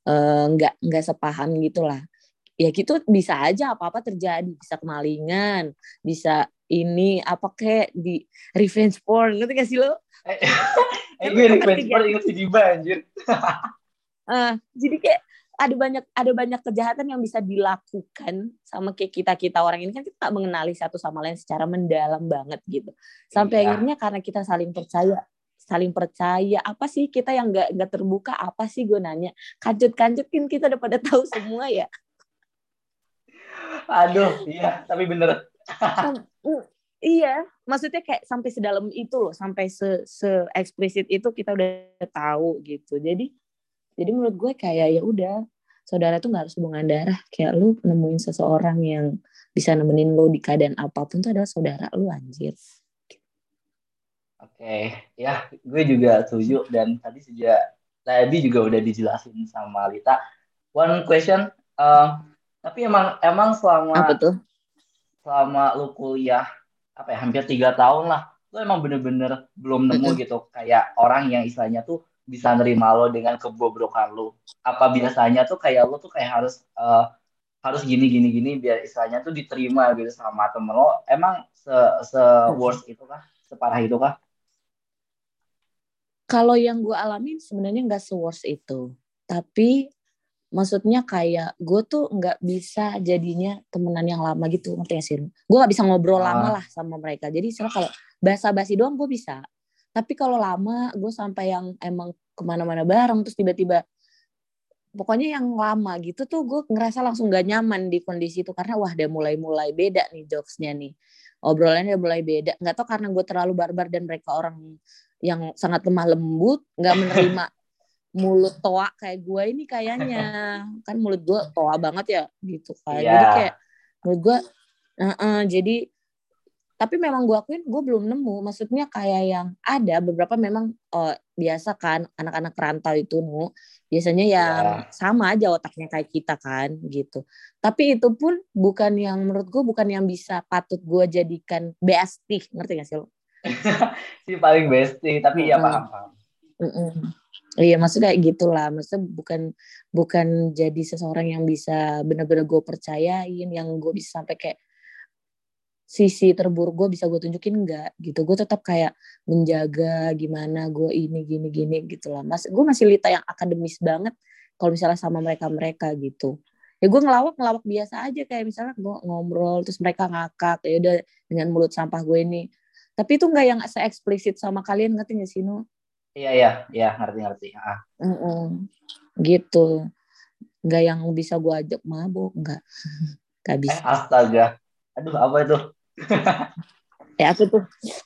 eh, nggak uh, nggak sepaham gitulah ya gitu bisa aja apa apa terjadi bisa kemalingan bisa ini apa kayak di revenge porn ngerti gak sih lo? Eh, eh gue revenge porn inget si Diba anjir. uh, jadi kayak ada banyak ada banyak kejahatan yang bisa dilakukan sama kayak kita kita orang ini kan kita tak mengenali satu sama lain secara mendalam banget gitu. Sampai iya. akhirnya karena kita saling percaya saling percaya apa sih kita yang nggak nggak terbuka apa sih gue nanya? Kancut kancut kan kita udah pada tahu semua ya. Aduh iya tapi bener. Iya maksudnya kayak sampai sedalam itu loh sampai se se eksplisit itu kita udah tahu gitu. Jadi jadi menurut gue kayak ya udah saudara tuh nggak harus hubungan darah. Kayak lu nemuin seseorang yang bisa nemenin lu di keadaan apa pun tuh adalah saudara lu anjir. Oke okay. ya gue juga setuju. Dan tadi sejak tadi juga udah dijelasin sama Lita. One question uh, tapi emang emang selama apa tuh? selama lu kuliah apa ya hampir tiga tahun lah lu emang bener-bener belum nemu gitu. Kayak orang yang istilahnya tuh bisa nerima lo dengan kebobrokan lo. Apa biasanya tuh kayak lo tuh kayak harus uh, harus gini gini gini biar istilahnya tuh diterima gitu sama temen lo. Emang se se worst itu kah? Separah itu kah? Kalau yang gue alamin sebenarnya nggak se worst itu. Tapi maksudnya kayak gue tuh nggak bisa jadinya temenan yang lama gitu ngerti gak sih gue nggak bisa ngobrol ah. lama lah sama mereka jadi misalnya kalau bahasa basi doang gue bisa tapi kalau lama gue sampai yang emang ke mana-mana bareng terus tiba-tiba pokoknya yang lama gitu tuh gue ngerasa langsung gak nyaman di kondisi itu. Karena wah udah mulai-mulai beda nih jokesnya nih. Obrolannya udah mulai beda. Nggak tau karena gue terlalu barbar dan mereka orang yang sangat lemah lembut nggak menerima mulut toa kayak gue ini kayaknya. Kan mulut gue toa banget ya gitu kan. Yeah. jadi kayak mulut gue uh -uh, jadi tapi memang gue akuin gue belum nemu. Maksudnya kayak yang ada beberapa memang oh, biasa kan anak-anak rantau itu nu. Biasanya yang yeah. sama aja otaknya kayak kita kan gitu. Tapi itu pun bukan yang menurut gue bukan yang bisa patut gue jadikan bestie ngerti gak sih lo si paling bestie tapi ya paham paham. Iya, maksudnya kayak gitulah. Maksudnya bukan bukan jadi seseorang yang bisa benar-benar gue percayain, yang gue bisa sampai kayak sisi terburuk gue bisa gue tunjukin enggak gitu. Gue tetap kayak menjaga gimana gue ini gini gini gitu lah. Mas, gue masih Lita yang akademis banget kalau misalnya sama mereka-mereka gitu. Ya gue ngelawak ngelawak biasa aja kayak misalnya gue ngobrol terus mereka ngakak ya udah dengan mulut sampah gue ini. Tapi itu enggak yang se eksplisit sama kalian ngerti gak sih Nu? Iya iya iya ngerti ngerti. Ah. Mm -mm. Gitu. Nggak yang bisa gue ajak mabuk nggak. Gak bisa. Eh astaga. Aduh apa itu? ya aku tuh.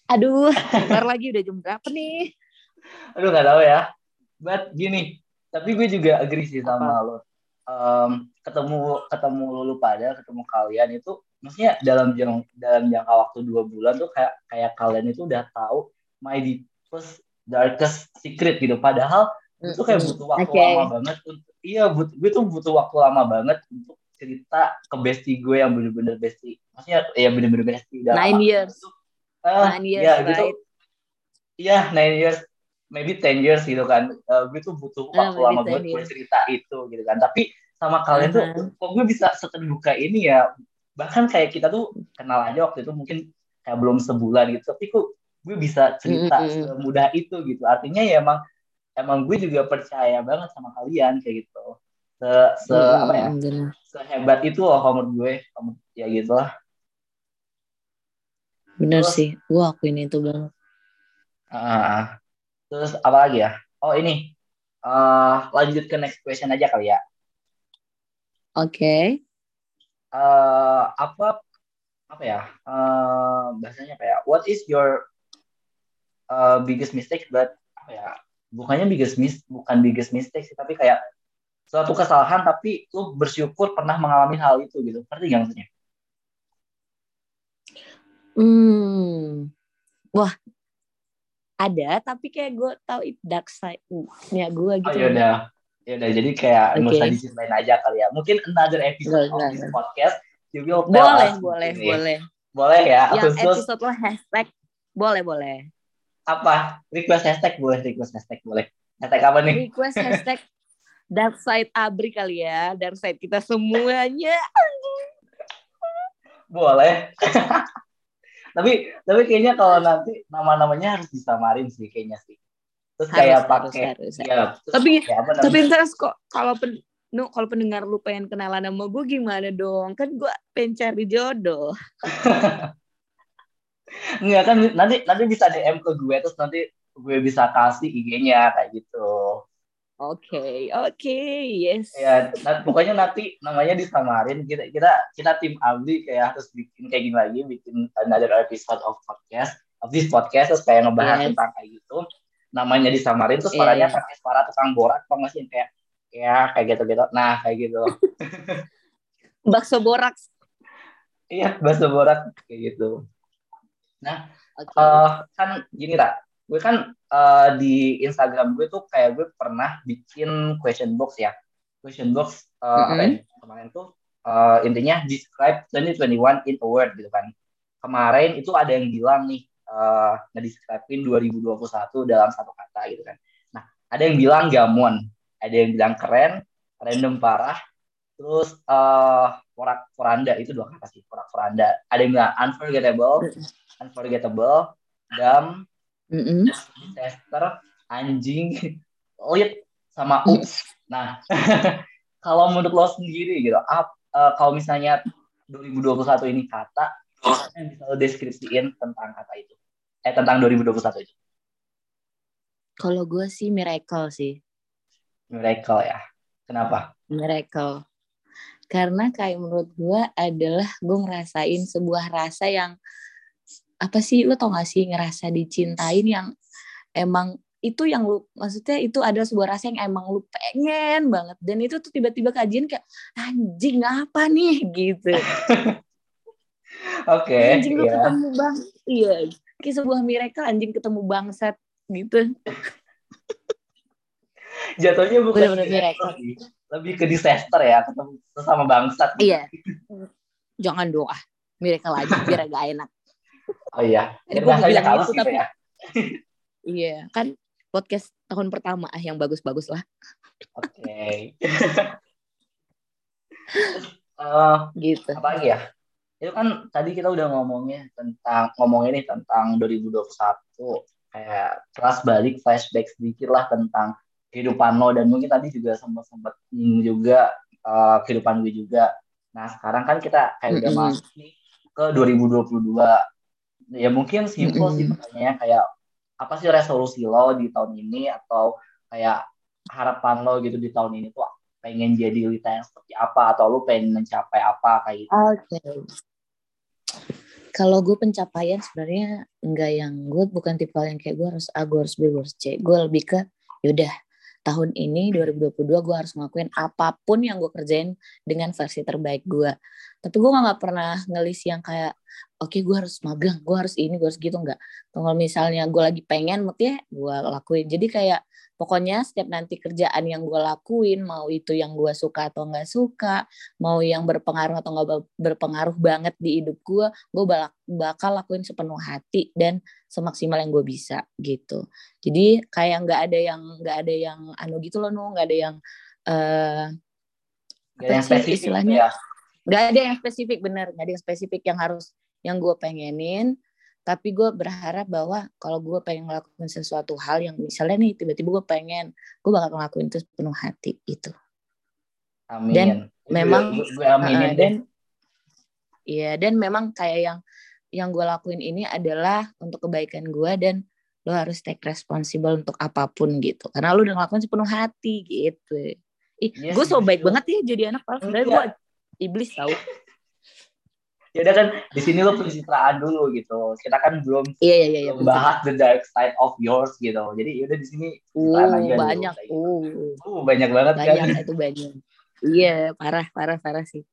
Aduh, ntar lagi udah jam berapa nih? Aduh nggak tahu ya. But gini, tapi gue juga agree sih sama apa? lo. Um, ketemu ketemu lu pada ketemu kalian itu maksudnya dalam jang, dalam jangka waktu dua bulan tuh kayak kayak kalian itu udah tahu my deepest darkest secret gitu padahal itu kayak butuh waktu okay. lama banget untuk iya but, gue tuh butuh waktu lama banget untuk cerita ke bestie gue yang bener-bener bestie. Maksudnya ya bener-bener bestie. Udah nine lama. years. itu, uh, nine years ya right? gitu iya nine years. Maybe ten years gitu kan. Uh, gue tuh butuh ah, waktu uh, lama banget buat cerita itu gitu kan. Tapi sama kalian uh -huh. tuh kok gue bisa seterbuka ini ya? Bahkan kayak kita tuh kenal aja waktu itu mungkin kayak belum sebulan gitu. Tapi kok gue bisa cerita mm -hmm. semudah itu gitu. Artinya ya emang emang gue juga percaya banget sama kalian kayak gitu se se mm -hmm. apa ya? sehebat itu loh menurut gue. Ya gitu lah bener terus, sih. Gue akuin itu banget uh, terus apa lagi ya? Oh ini. Uh, lanjut ke next question aja kali ya. Oke. Okay. uh, apa apa ya? Uh, bahasanya kayak what is your uh, biggest mistake? But apa ya? Bukannya biggest mis bukan biggest mistake sih tapi kayak suatu kesalahan tapi lu bersyukur pernah mengalami hal itu gitu. Ngerti gak maksudnya? Hmm. Wah. Ada tapi kayak gue tahu itu dark side nya gue gitu. oh, yaudah. Yaudah jadi kayak okay. nggak usah disituin aja kali ya. Mungkin another episode of this podcast you will tell boleh us boleh ini. boleh. Boleh ya yang episode lo hashtag boleh boleh. Apa? Request hashtag boleh request hashtag boleh. Hashtag apa nih? Request hashtag dark side abri kali ya. Dark side kita semuanya. Boleh. Tapi tapi kayaknya kalau nanti nama-namanya harus disamarin sih kayaknya sih. Terus harus, kayak pakai ya terus, tapi ya, tapi ntar kok kalau pen, no kalau pendengar lu pengen kenalan sama gue gimana dong? Kan gue pengen cari jodoh. Enggak kan nanti nanti bisa DM ke gue terus nanti gue bisa kasih IG-nya kayak gitu. Oke, okay, oke, okay, yes. Ya, nah, pokoknya nanti namanya disamarin. Kita kita kita tim Abdi kayak harus bikin kayak gini lagi, bikin another episode of podcast, of this podcast terus kayak ngebahas yes. tentang kayak gitu. Namanya disamarin terus suaranya yeah. pakai suara tukang borak, kok masih kayak ya kayak gitu-gitu. Nah, kayak gitu. bakso borak. Iya, bakso borak kayak gitu. Nah, okay. uh, eh, kan gini lah, gue kan uh, di Instagram gue tuh kayak gue pernah bikin question box ya. Question box uh, mm -hmm. apa ya? Kemarin tuh uh, intinya describe 2021 in a word gitu kan. Kemarin itu ada yang bilang nih uh, ngedescribein 2021 dalam satu kata gitu kan. Nah, ada yang bilang gamon, ada yang bilang keren, random parah, terus uh, porak poranda itu dua kata sih, porak poranda. Ada yang bilang unforgettable, unforgettable, dam, mm-hmm. disaster, anjing, lit, sama ups. Nah, kalau menurut lo sendiri gitu, up, uh, kalau misalnya 2021 ini kata, yang bisa lo deskripsiin tentang kata itu? Eh, tentang 2021 itu? Kalau gue sih miracle sih. Miracle ya. Kenapa? Miracle. Karena kayak menurut gue adalah gue ngerasain sebuah rasa yang apa sih lo tau gak sih ngerasa dicintain yang emang itu yang lu maksudnya itu ada sebuah rasa yang emang lu pengen banget. Dan itu tuh tiba-tiba kajian kayak anjing apa nih? Gitu. Oke okay, anjing lu yeah. ketemu bang iya kayak sebuah miracle anjing ketemu bangsat gitu. Jatuhnya bukan Bener -bener miracle. lebih ke disaster ya ketemu sama bangsat. Iya. Jangan doa miracle aja biar agak enak Oh iya. Jadi gue bilang gitu, tapi ya. iya kan podcast tahun pertama ah yang bagus-bagus lah. Oke. Okay. uh, gitu. Apa lagi ya? Itu kan tadi kita udah ngomongnya tentang ngomongin nih tentang 2021 kayak kelas balik flashback sedikit lah tentang kehidupan lo dan mungkin tadi juga sempat sempat juga uh, kehidupan gue juga. Nah sekarang kan kita kayak udah masuk nih ke 2022. Ya mungkin simpel sih pertanyaannya kayak apa sih resolusi lo di tahun ini atau kayak harapan lo gitu di tahun ini tuh pengen jadi Lita yang seperti apa atau lo pengen mencapai apa kayak gitu. Oke. Okay. Kalau gue pencapaian sebenarnya enggak yang gue bukan tipe yang kayak gue harus A, gue harus B, gue harus C. Gue lebih ke yaudah tahun ini 2022 gue harus ngelakuin apa pun yang gue kerjain dengan versi terbaik gue. Tapi gue gak, pernah ngelis yang kayak oke okay, gue harus magang, gue harus ini, gue harus gitu nggak. Kalau misalnya gue lagi pengen, ya gue lakuin. Jadi kayak pokoknya setiap nanti kerjaan yang gue lakuin mau itu yang gue suka atau nggak suka mau yang berpengaruh atau nggak berpengaruh banget di hidup gue gue bakal lakuin sepenuh hati dan semaksimal yang gue bisa gitu jadi kayak nggak ada yang nggak ada yang anu gitu loh nu nggak ada yang uh, apa yang sih istilahnya ya. Nggak ada yang spesifik bener. Nggak ada yang spesifik yang harus yang gue pengenin. Tapi gue berharap bahwa kalau gue pengen ngelakuin sesuatu hal yang misalnya nih tiba-tiba gue pengen gue bakal ngelakuin itu penuh hati itu Amin. dan memang gue, aminin uh, dan iya dan memang kayak yang yang gue lakuin ini adalah untuk kebaikan gue dan lo harus take responsible untuk apa pun gitu. Karena lo udah ngelakuin sepenuh hati gitu. Ih yes, gue so baik banget ya jadi anak padahal sebenarnya gue iblis tau. Ya udah kan di sini lo pencitraan dulu gitu. Kita kan belum iya, iya, iya, bahas the dark side of yours gitu. Jadi ya udah di sini uh, banyak dulu, uh. uh banyak banget banyak kan itu banyak. Iya parah parah parah sih.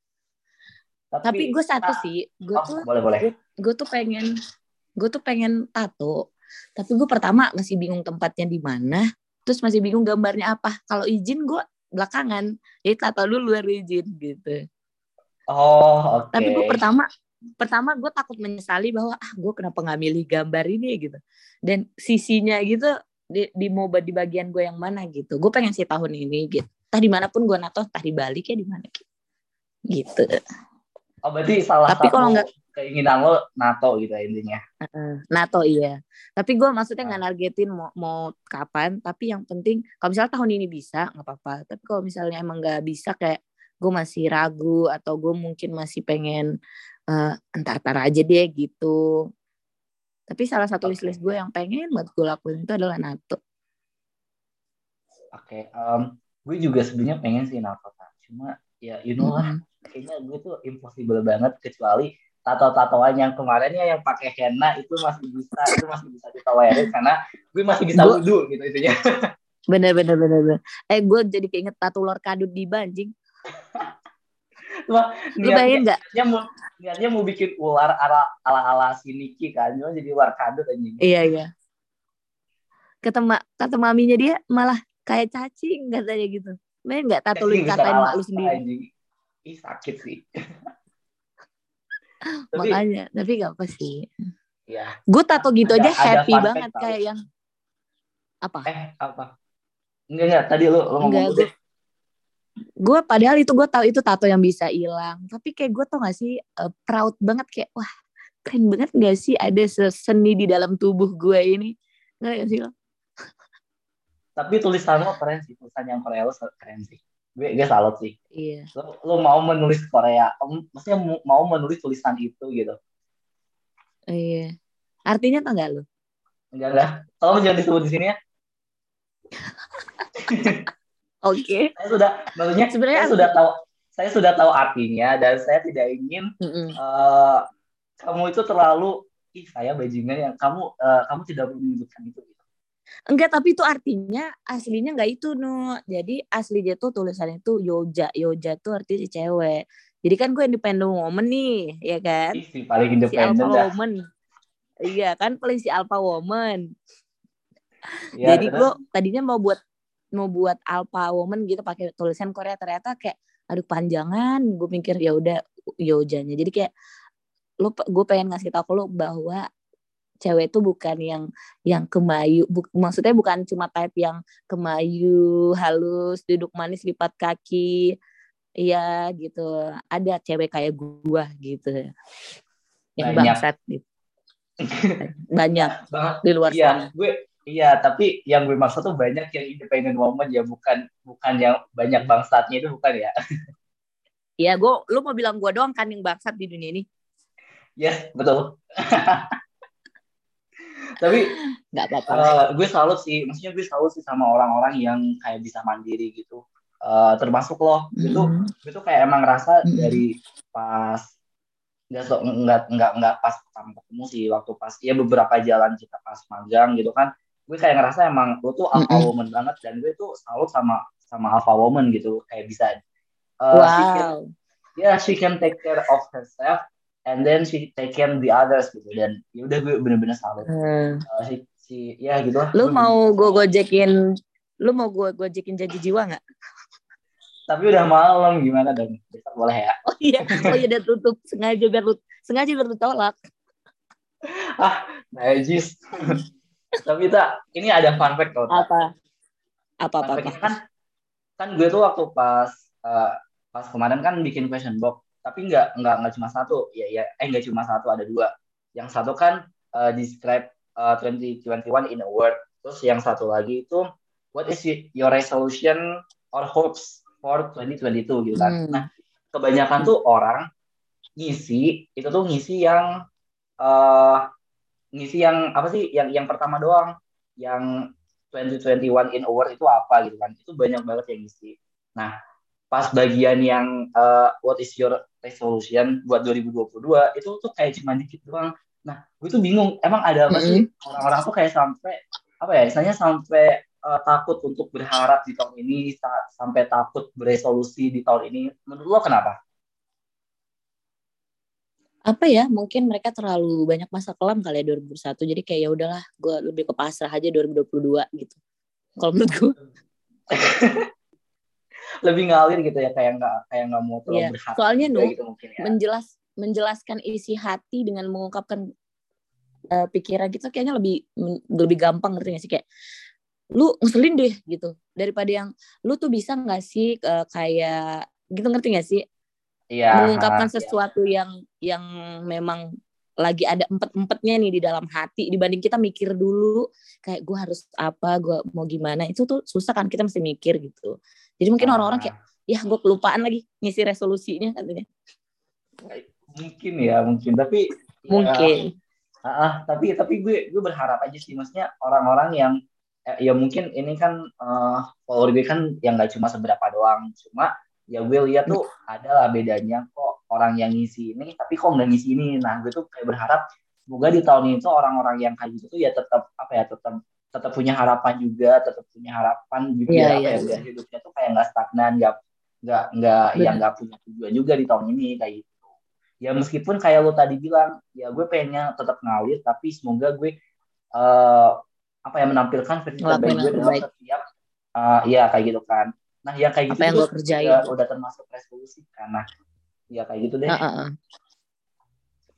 Tapi, tapi gue satu nah, sih. Gue oh, tuh boleh boleh. gue, tuh pengen gue tuh pengen tato. Tapi gue pertama masih bingung tempatnya di mana. Terus masih bingung gambarnya apa. Kalau izin gue belakangan. Jadi tato dulu baru izin gitu Oh, oke. Okay. Tapi gue pertama pertama gue takut menyesali bahwa ah gue kenapa nggak milih gambar ini gitu. Dan sisinya gitu di, di mau di bagian gue yang mana gitu. Gue pengen sih tahun ini gitu. Tah di mana pun gue nato, tah di ya di mana gitu. Gitu. Oh berarti salah Tapi satu kalau nggak keinginan lo NATO gitu intinya. Uh, NATO iya. Tapi gue maksudnya nggak uh. nargetin mau mau kapan. Tapi yang penting kalau misalnya tahun ini bisa nggak apa-apa. Tapi kalau misalnya emang nggak bisa kayak gue masih ragu atau gue mungkin masih pengen uh, entar-entar aja deh gitu. Tapi salah satu okay. list gue yang pengen buat gue lakuin itu adalah NATO. Oke okay, um, gue juga sebenarnya pengen sih NATO cuma ya you know lah mm -hmm. kayaknya gue tuh impossible banget kecuali tato-tatoan yang kemarin ya yang pakai henna itu masih bisa itu masih bisa ditawarin karena gue masih bisa wudhu gitu intinya bener bener bener bener. Eh gue jadi keinget tato lor kadut di banjing Wah, lu bayangin nggak? Niatnya mau, niatnya mau bikin ular ala ala ala si Niki kan, cuma jadi ular kadut aja. Iya iya. Kata ma, kata maminya dia malah kayak cacing katanya gitu. Main nggak tato lu katain mak lu sendiri. Anjing. Ih sakit sih. tapi, Makanya, tapi gak apa sih. Ya. Gue tato gitu ada, aja happy banget kayak yang apa? Eh apa? Enggak enggak tadi lu, lu ngomong enggak, gue padahal itu gue tahu itu tato yang bisa hilang. Tapi kayak gue tau gak sih uh, proud banget kayak wah keren banget gak sih ada seni di dalam tubuh gue ini. Nggak sih lo? Tapi tulisan lo keren sih tulisan yang Korea lo keren sih. Gue gue salut sih. Iya. Lo, lo mau menulis Korea maksudnya mau menulis tulisan itu gitu. Iya. Artinya tau gak lo? Enggak enggak. Tolong jangan disebut di sini ya Oke. Okay. Saya sudah, maksudnya sebenarnya saya sudah tahu, saya sudah tahu artinya dan saya tidak ingin mm -mm. Uh, kamu itu terlalu, ih saya bajingan yang kamu uh, kamu tidak menyebutkan itu. Enggak, tapi itu artinya aslinya enggak itu nu. Jadi aslinya tuh tulisannya tuh Yoja. Yoja tuh artinya si cewek. Jadi kan gue independent woman nih, ya kan? Si paling independent si alpha woman. Iya kan, paling si alpha woman. Ya, Jadi gue tadinya mau buat mau buat alpha woman gitu pakai tulisan Korea ternyata kayak aduh panjangan. Gue mikir ya udah yojanya jadi kayak lu gue pengen ngasih tau ke lu bahwa cewek itu bukan yang yang kemayu bu, maksudnya bukan cuma type yang kemayu halus duduk manis lipat kaki iya gitu. Ada cewek kayak gua gitu. Yang Banyak. bangsat gitu. Banyak. Banget. Di luar iya sana. gue iya tapi yang gue maksud tuh banyak yang independent woman ya bukan bukan yang banyak bangsatnya itu bukan ya Iya, gue, lu mau bilang gue doang kan yang bangsat di dunia ini? ya betul tapi Gak apa-apa. eh, gue salut sih maksudnya gue salut sih sama orang-orang yang kayak bisa mandiri gitu Eh, termasuk lo gitu Mm. gue tuh kayak emang ngerasa Mm. dari pas nggak so, nggak nggak nggak pas pertama ketemu sih waktu pas ya beberapa jalan kita pas magang gitu kan gue kayak ngerasa emang lo tuh alpha Mm-mm. woman banget dan gue tuh salut sama sama alpha woman gitu kayak bisa uh, she can, wow. yeah she can take care of herself and then she take care the others gitu dan ya udah gue bener-bener salut Hmm. Uh, si, si ya gitu lah Lu Gue mau gue gojekin, lu mau gue gojekin janji jiwa nggak? tapi udah malam gimana dong besok boleh ya Oh iya, oh iya udah tutup sengaja biar lu sengaja biar lu tolak. najis tapi tak ini ada fun fact tau Tak. Apa? Apa apa apa? kan kan gue tuh waktu pas uh, pas kemarin kan bikin question box tapi nggak nggak nggak cuma satu ya ya eh nggak cuma satu ada dua yang satu kan uh, describe uh, 2021 in a word terus yang satu lagi itu what is your resolution or hopes for 2022 gitu kan Hmm. nah kebanyakan tuh orang ngisi itu tuh ngisi yang uh, ngisi yang apa sih yang yang pertama doang. Yang 2021 in a word itu apa gitu kan. Itu banyak banget yang ngisi. Nah pas bagian yang uh, what is your resolution buat 2022 itu tuh kayak cuma dikit doang. Nah gue tuh bingung emang ada apa sih? Orang-orang tuh kayak sampai apa ya misalnya sampai uh, takut untuk berharap di tahun ini sa- sampai takut beresolusi di tahun ini. Menurut lo kenapa Apa ya? Mungkin mereka terlalu banyak masa kelam kali ya 2021. Jadi kayak ya udahlah, gue lebih ke pasrah aja 2022 gitu. Kalau menurut gue. lebih ngalir gitu ya kayak nggak kayak nggak mau terlalu Iya. berharap Soalnya gitu mungkin ya menjelas menjelaskan isi hati dengan mengungkapkan eh, pikiran gitu kayaknya lebih lebih gampang ngerti gak sih kayak lu ngeselin deh gitu daripada yang lu tuh bisa nggak sih eh, kayak gitu ngerti gak sih iya. Mengungkapkan iya. sesuatu yang yang memang lagi ada empet-empetnya nih di dalam hati. Dibanding kita mikir dulu kayak gue harus apa gue mau gimana. Itu tuh susah kan kita mesti mikir gitu. Jadi mungkin Ah, orang-orang kayak ya gue kelupaan lagi ngisi resolusinya katanya. Mungkin ya mungkin. Tapi ya, mungkin. Ah, ah, tapi tapi gue gue berharap aja sih. Maksudnya orang-orang yang eh, ya mungkin ini kan eh, follower gue kan yang nggak cuma seberapa doang. Cuma ya gue lihat tuh ada lah bedanya kok orang yang ngisi ini tapi kok nggak ngisi ini. Nah gue tuh kayak berharap semoga di tahun ini tuh orang-orang yang kayak gitu tuh ya tetap apa ya tetap tetap punya harapan juga tetap punya harapan juga Iya, apa iya, ya iya. hidupnya tuh kayak nggak stagnan nggak nggak nggak yang nggak punya tujuan juga di tahun ini kayak gitu. Ya meskipun kayak lo tadi bilang ya gue pengennya tetap ngalir tapi semoga gue eh apa ya menampilkan versi terbaik gue dalam setiap eh ya kayak gitu kan nah yang kayak gitu apa yang tuh gue kerjain? udah, udah termasuk resolusi karena ya kayak gitu deh. Ah, ah.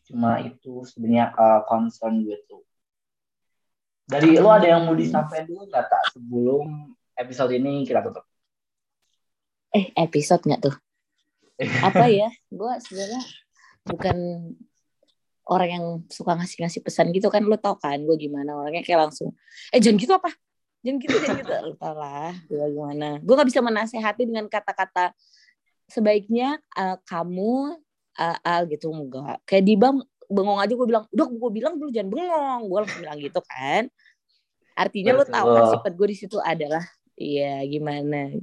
cuma itu sebenarnya eh, concern gue tuh. Dari lo ada yang mau disampaikan dulu nggak tak sebelum episode ini kita tutup? Eh episode nggak tuh? Apa ya? Gue sebenarnya bukan orang yang suka ngasih-ngasih pesan gitu kan. Lo tau kan gue gimana orangnya kayak langsung eh jangan gitu apa jangan gitu jangan gitu tau lah gue gimana. Gue nggak bisa menasehati dengan kata-kata sebaiknya eh, kamu eh, al gitu. Enggak. Kayak di bang bengong aja gue bilang udah gue bilang dulu jangan bengong. Gue langsung bilang gitu kan. Artinya lo tau kan sifat gue di situ adalah iya gimana.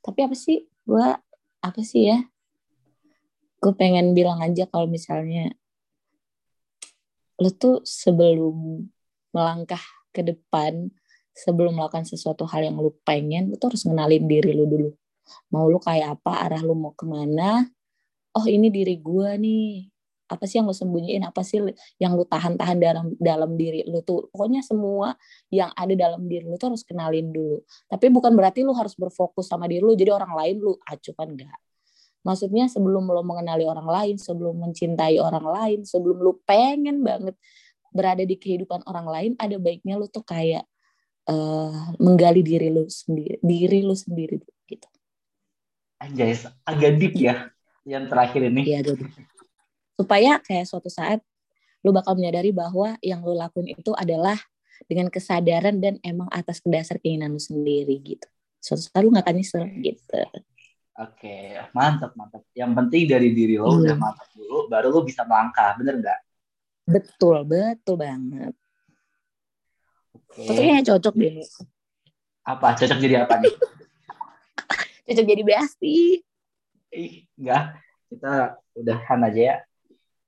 Tapi apa sih? Gue apa sih ya? Gue pengen bilang aja kalau misalnya lo tuh sebelum melangkah ke depan sebelum melakukan sesuatu hal yang lu pengen lu tuh harus ngenalin diri lu dulu. Mau lu kayak apa arah lu mau ke mana? Oh ini diri gue nih. Apa sih yang lu sembunyiin? Apa sih yang lu tahan-tahan dalam dalam diri lu tuh? Pokoknya semua yang ada dalam diri lu tuh harus kenalin dulu. Tapi bukan berarti lu harus berfokus sama diri lu jadi orang lain lu acukan enggak maksudnya sebelum lo mengenali orang lain sebelum mencintai orang lain sebelum lu pengen banget berada di kehidupan orang lain ada baiknya lu tuh kayak uh, menggali diri lu sendiri diri lu sendiri gitu anjay agak deep ya yang terakhir ini iya agak deep supaya kayak suatu saat lu bakal menyadari bahwa yang lu lakuin itu adalah dengan kesadaran dan emang atas dasar keinginan lu sendiri gitu suatu saat lu gak akan nyesel gitu Oke, mantap mantap. Yang penting dari diri lo hmm. udah mantap dulu, baru lo bisa melangkah, bener nggak? Betul, betul banget. Okay. Kayaknya cocok deh. Apa? Cocok jadi apa nih? cocok jadi bestie. Ih, enggak. Kita udahan aja ya.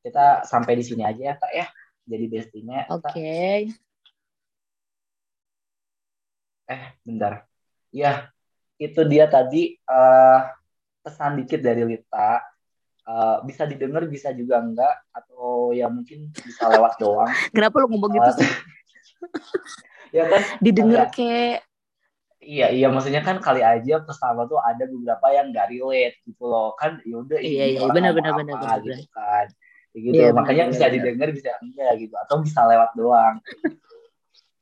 Kita sampai di sini aja ya, Kak ya. Jadi bestinya. Oke. Okay. Eh, bentar. Iya, itu dia tadi uh, pesan dikit dari Lita uh, bisa didengar bisa juga enggak atau ya mungkin bisa lewat doang kenapa lu ngomong gitu sih ya kan? Didengar kayak iya iya maksudnya kan kali aja pesan tuh ada beberapa yang nggak relate gitu loh. Kan yaudah iya iya benar benar benar benar gitu kan. Gitu. Iya, makanya bener, bisa bener. didengar bisa enggak gitu. Atau bisa lewat doang.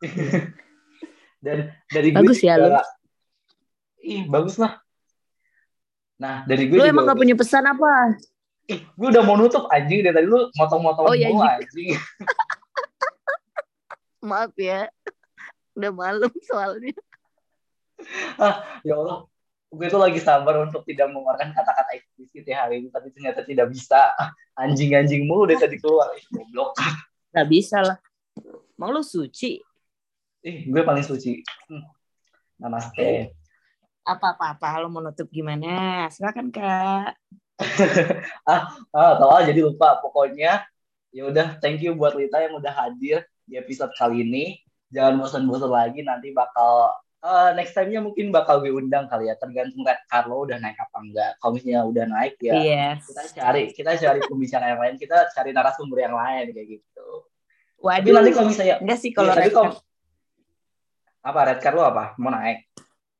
Dan dari bagus gue ya juga, lu ih bagus lah. Nah dari gue lu emang gak punya pesan apa? Ih gue udah mau nutup anjing. Dari tadi lu motong-motong oh, iya, gue anjing maaf ya. Udah malam soalnya. Ah ya Allah. Gue tuh lagi sabar untuk tidak mengeluarkan kata-kata eksplisit ya hari ini tapi ternyata tidak bisa. Anjing-anjing mulu dari tadi keluar. Goblok. Nggak bisa lah. Mau lu suci? Ih gue paling suci. Hmm. namaste. Apa-apa-apa lo mau nutup gimana? Silakan kak. Ah, ah tahu aja jadi lupa. Pokoknya ya udah thank you buat Lita yang udah hadir di episode kali ini. Jangan bosan-bosan lagi nanti bakal uh, next time-nya mungkin bakal gue undang kali ya. Tergantung red Carlo udah naik apa enggak. Kalau misalnya udah naik ya yes. kita cari kita cari pembicaraan yang lain. Kita cari narasumber yang lain kayak gitu. Waduh, Tapi nanti kalau misalnya enggak sih kalau ya, red kalau, apa red Carlo apa? Mau naik?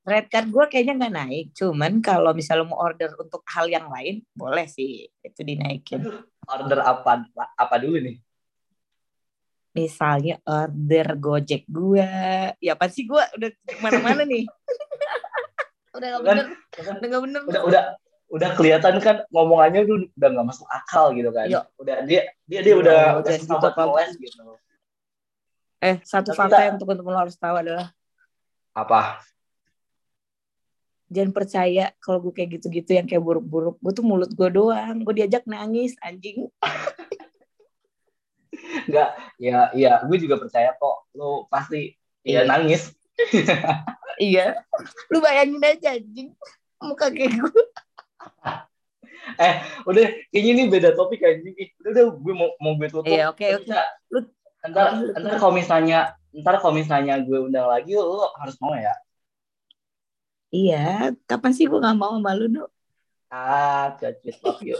Red card gue kayaknya nggak naik. Cuman kalau misalnya mau order untuk hal yang lain, boleh sih. Itu dinaikin. Order apa apa dulu nih? Misalnya order Gojek gue. Ya pasti gue udah ke mana-mana nih. udah gak bener. Kan, udah gak bener. Udah, udah, udah kelihatan kan ngomongannya tuh udah nggak masuk akal gitu kan. Yo. Udah dia dia dia udah oh, udah sahabat gitu. Eh, satu Tapi fakta yang teman-teman harus tahu adalah apa? jangan percaya kalau gue kayak gitu-gitu yang kayak buruk-buruk gue tuh mulut gue doang gue diajak nangis anjing Enggak, ya ya gue juga percaya kok. Lo pasti ya nangis. Iya. Lu bayangin aja anjing. Muka kayak gue eh udah kayaknya ini beda topik anjing. Udah udah gue mau mau gue tutup. Iya oke okay, oke. Okay. lu ntar ntar kalau misalnya ntar kalau misalnya gue undang lagi lo harus mau ya? Iya, kapan sih gue gak mau malu dok? Ah, cocok love you.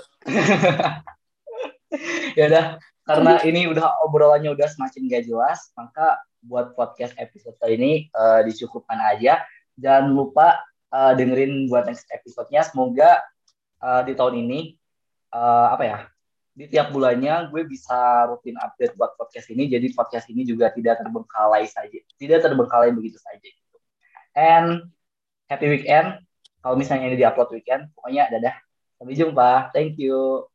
ya udah, karena ini udah obrolannya udah semakin gak jelas, maka buat podcast episode kali ini uh, dicukupkan aja. Jangan lupa uh, dengerin buat next episode-nya. Semoga uh, di tahun ini uh, apa ya? Di tiap bulannya gue bisa rutin update buat podcast ini. Jadi podcast ini juga tidak terbengkalai saja, tidak terbengkalai begitu saja. Gitu. And happy weekend. Kalau misalnya ini diupload weekend, pokoknya dadah. Sampai jumpa. Thank you.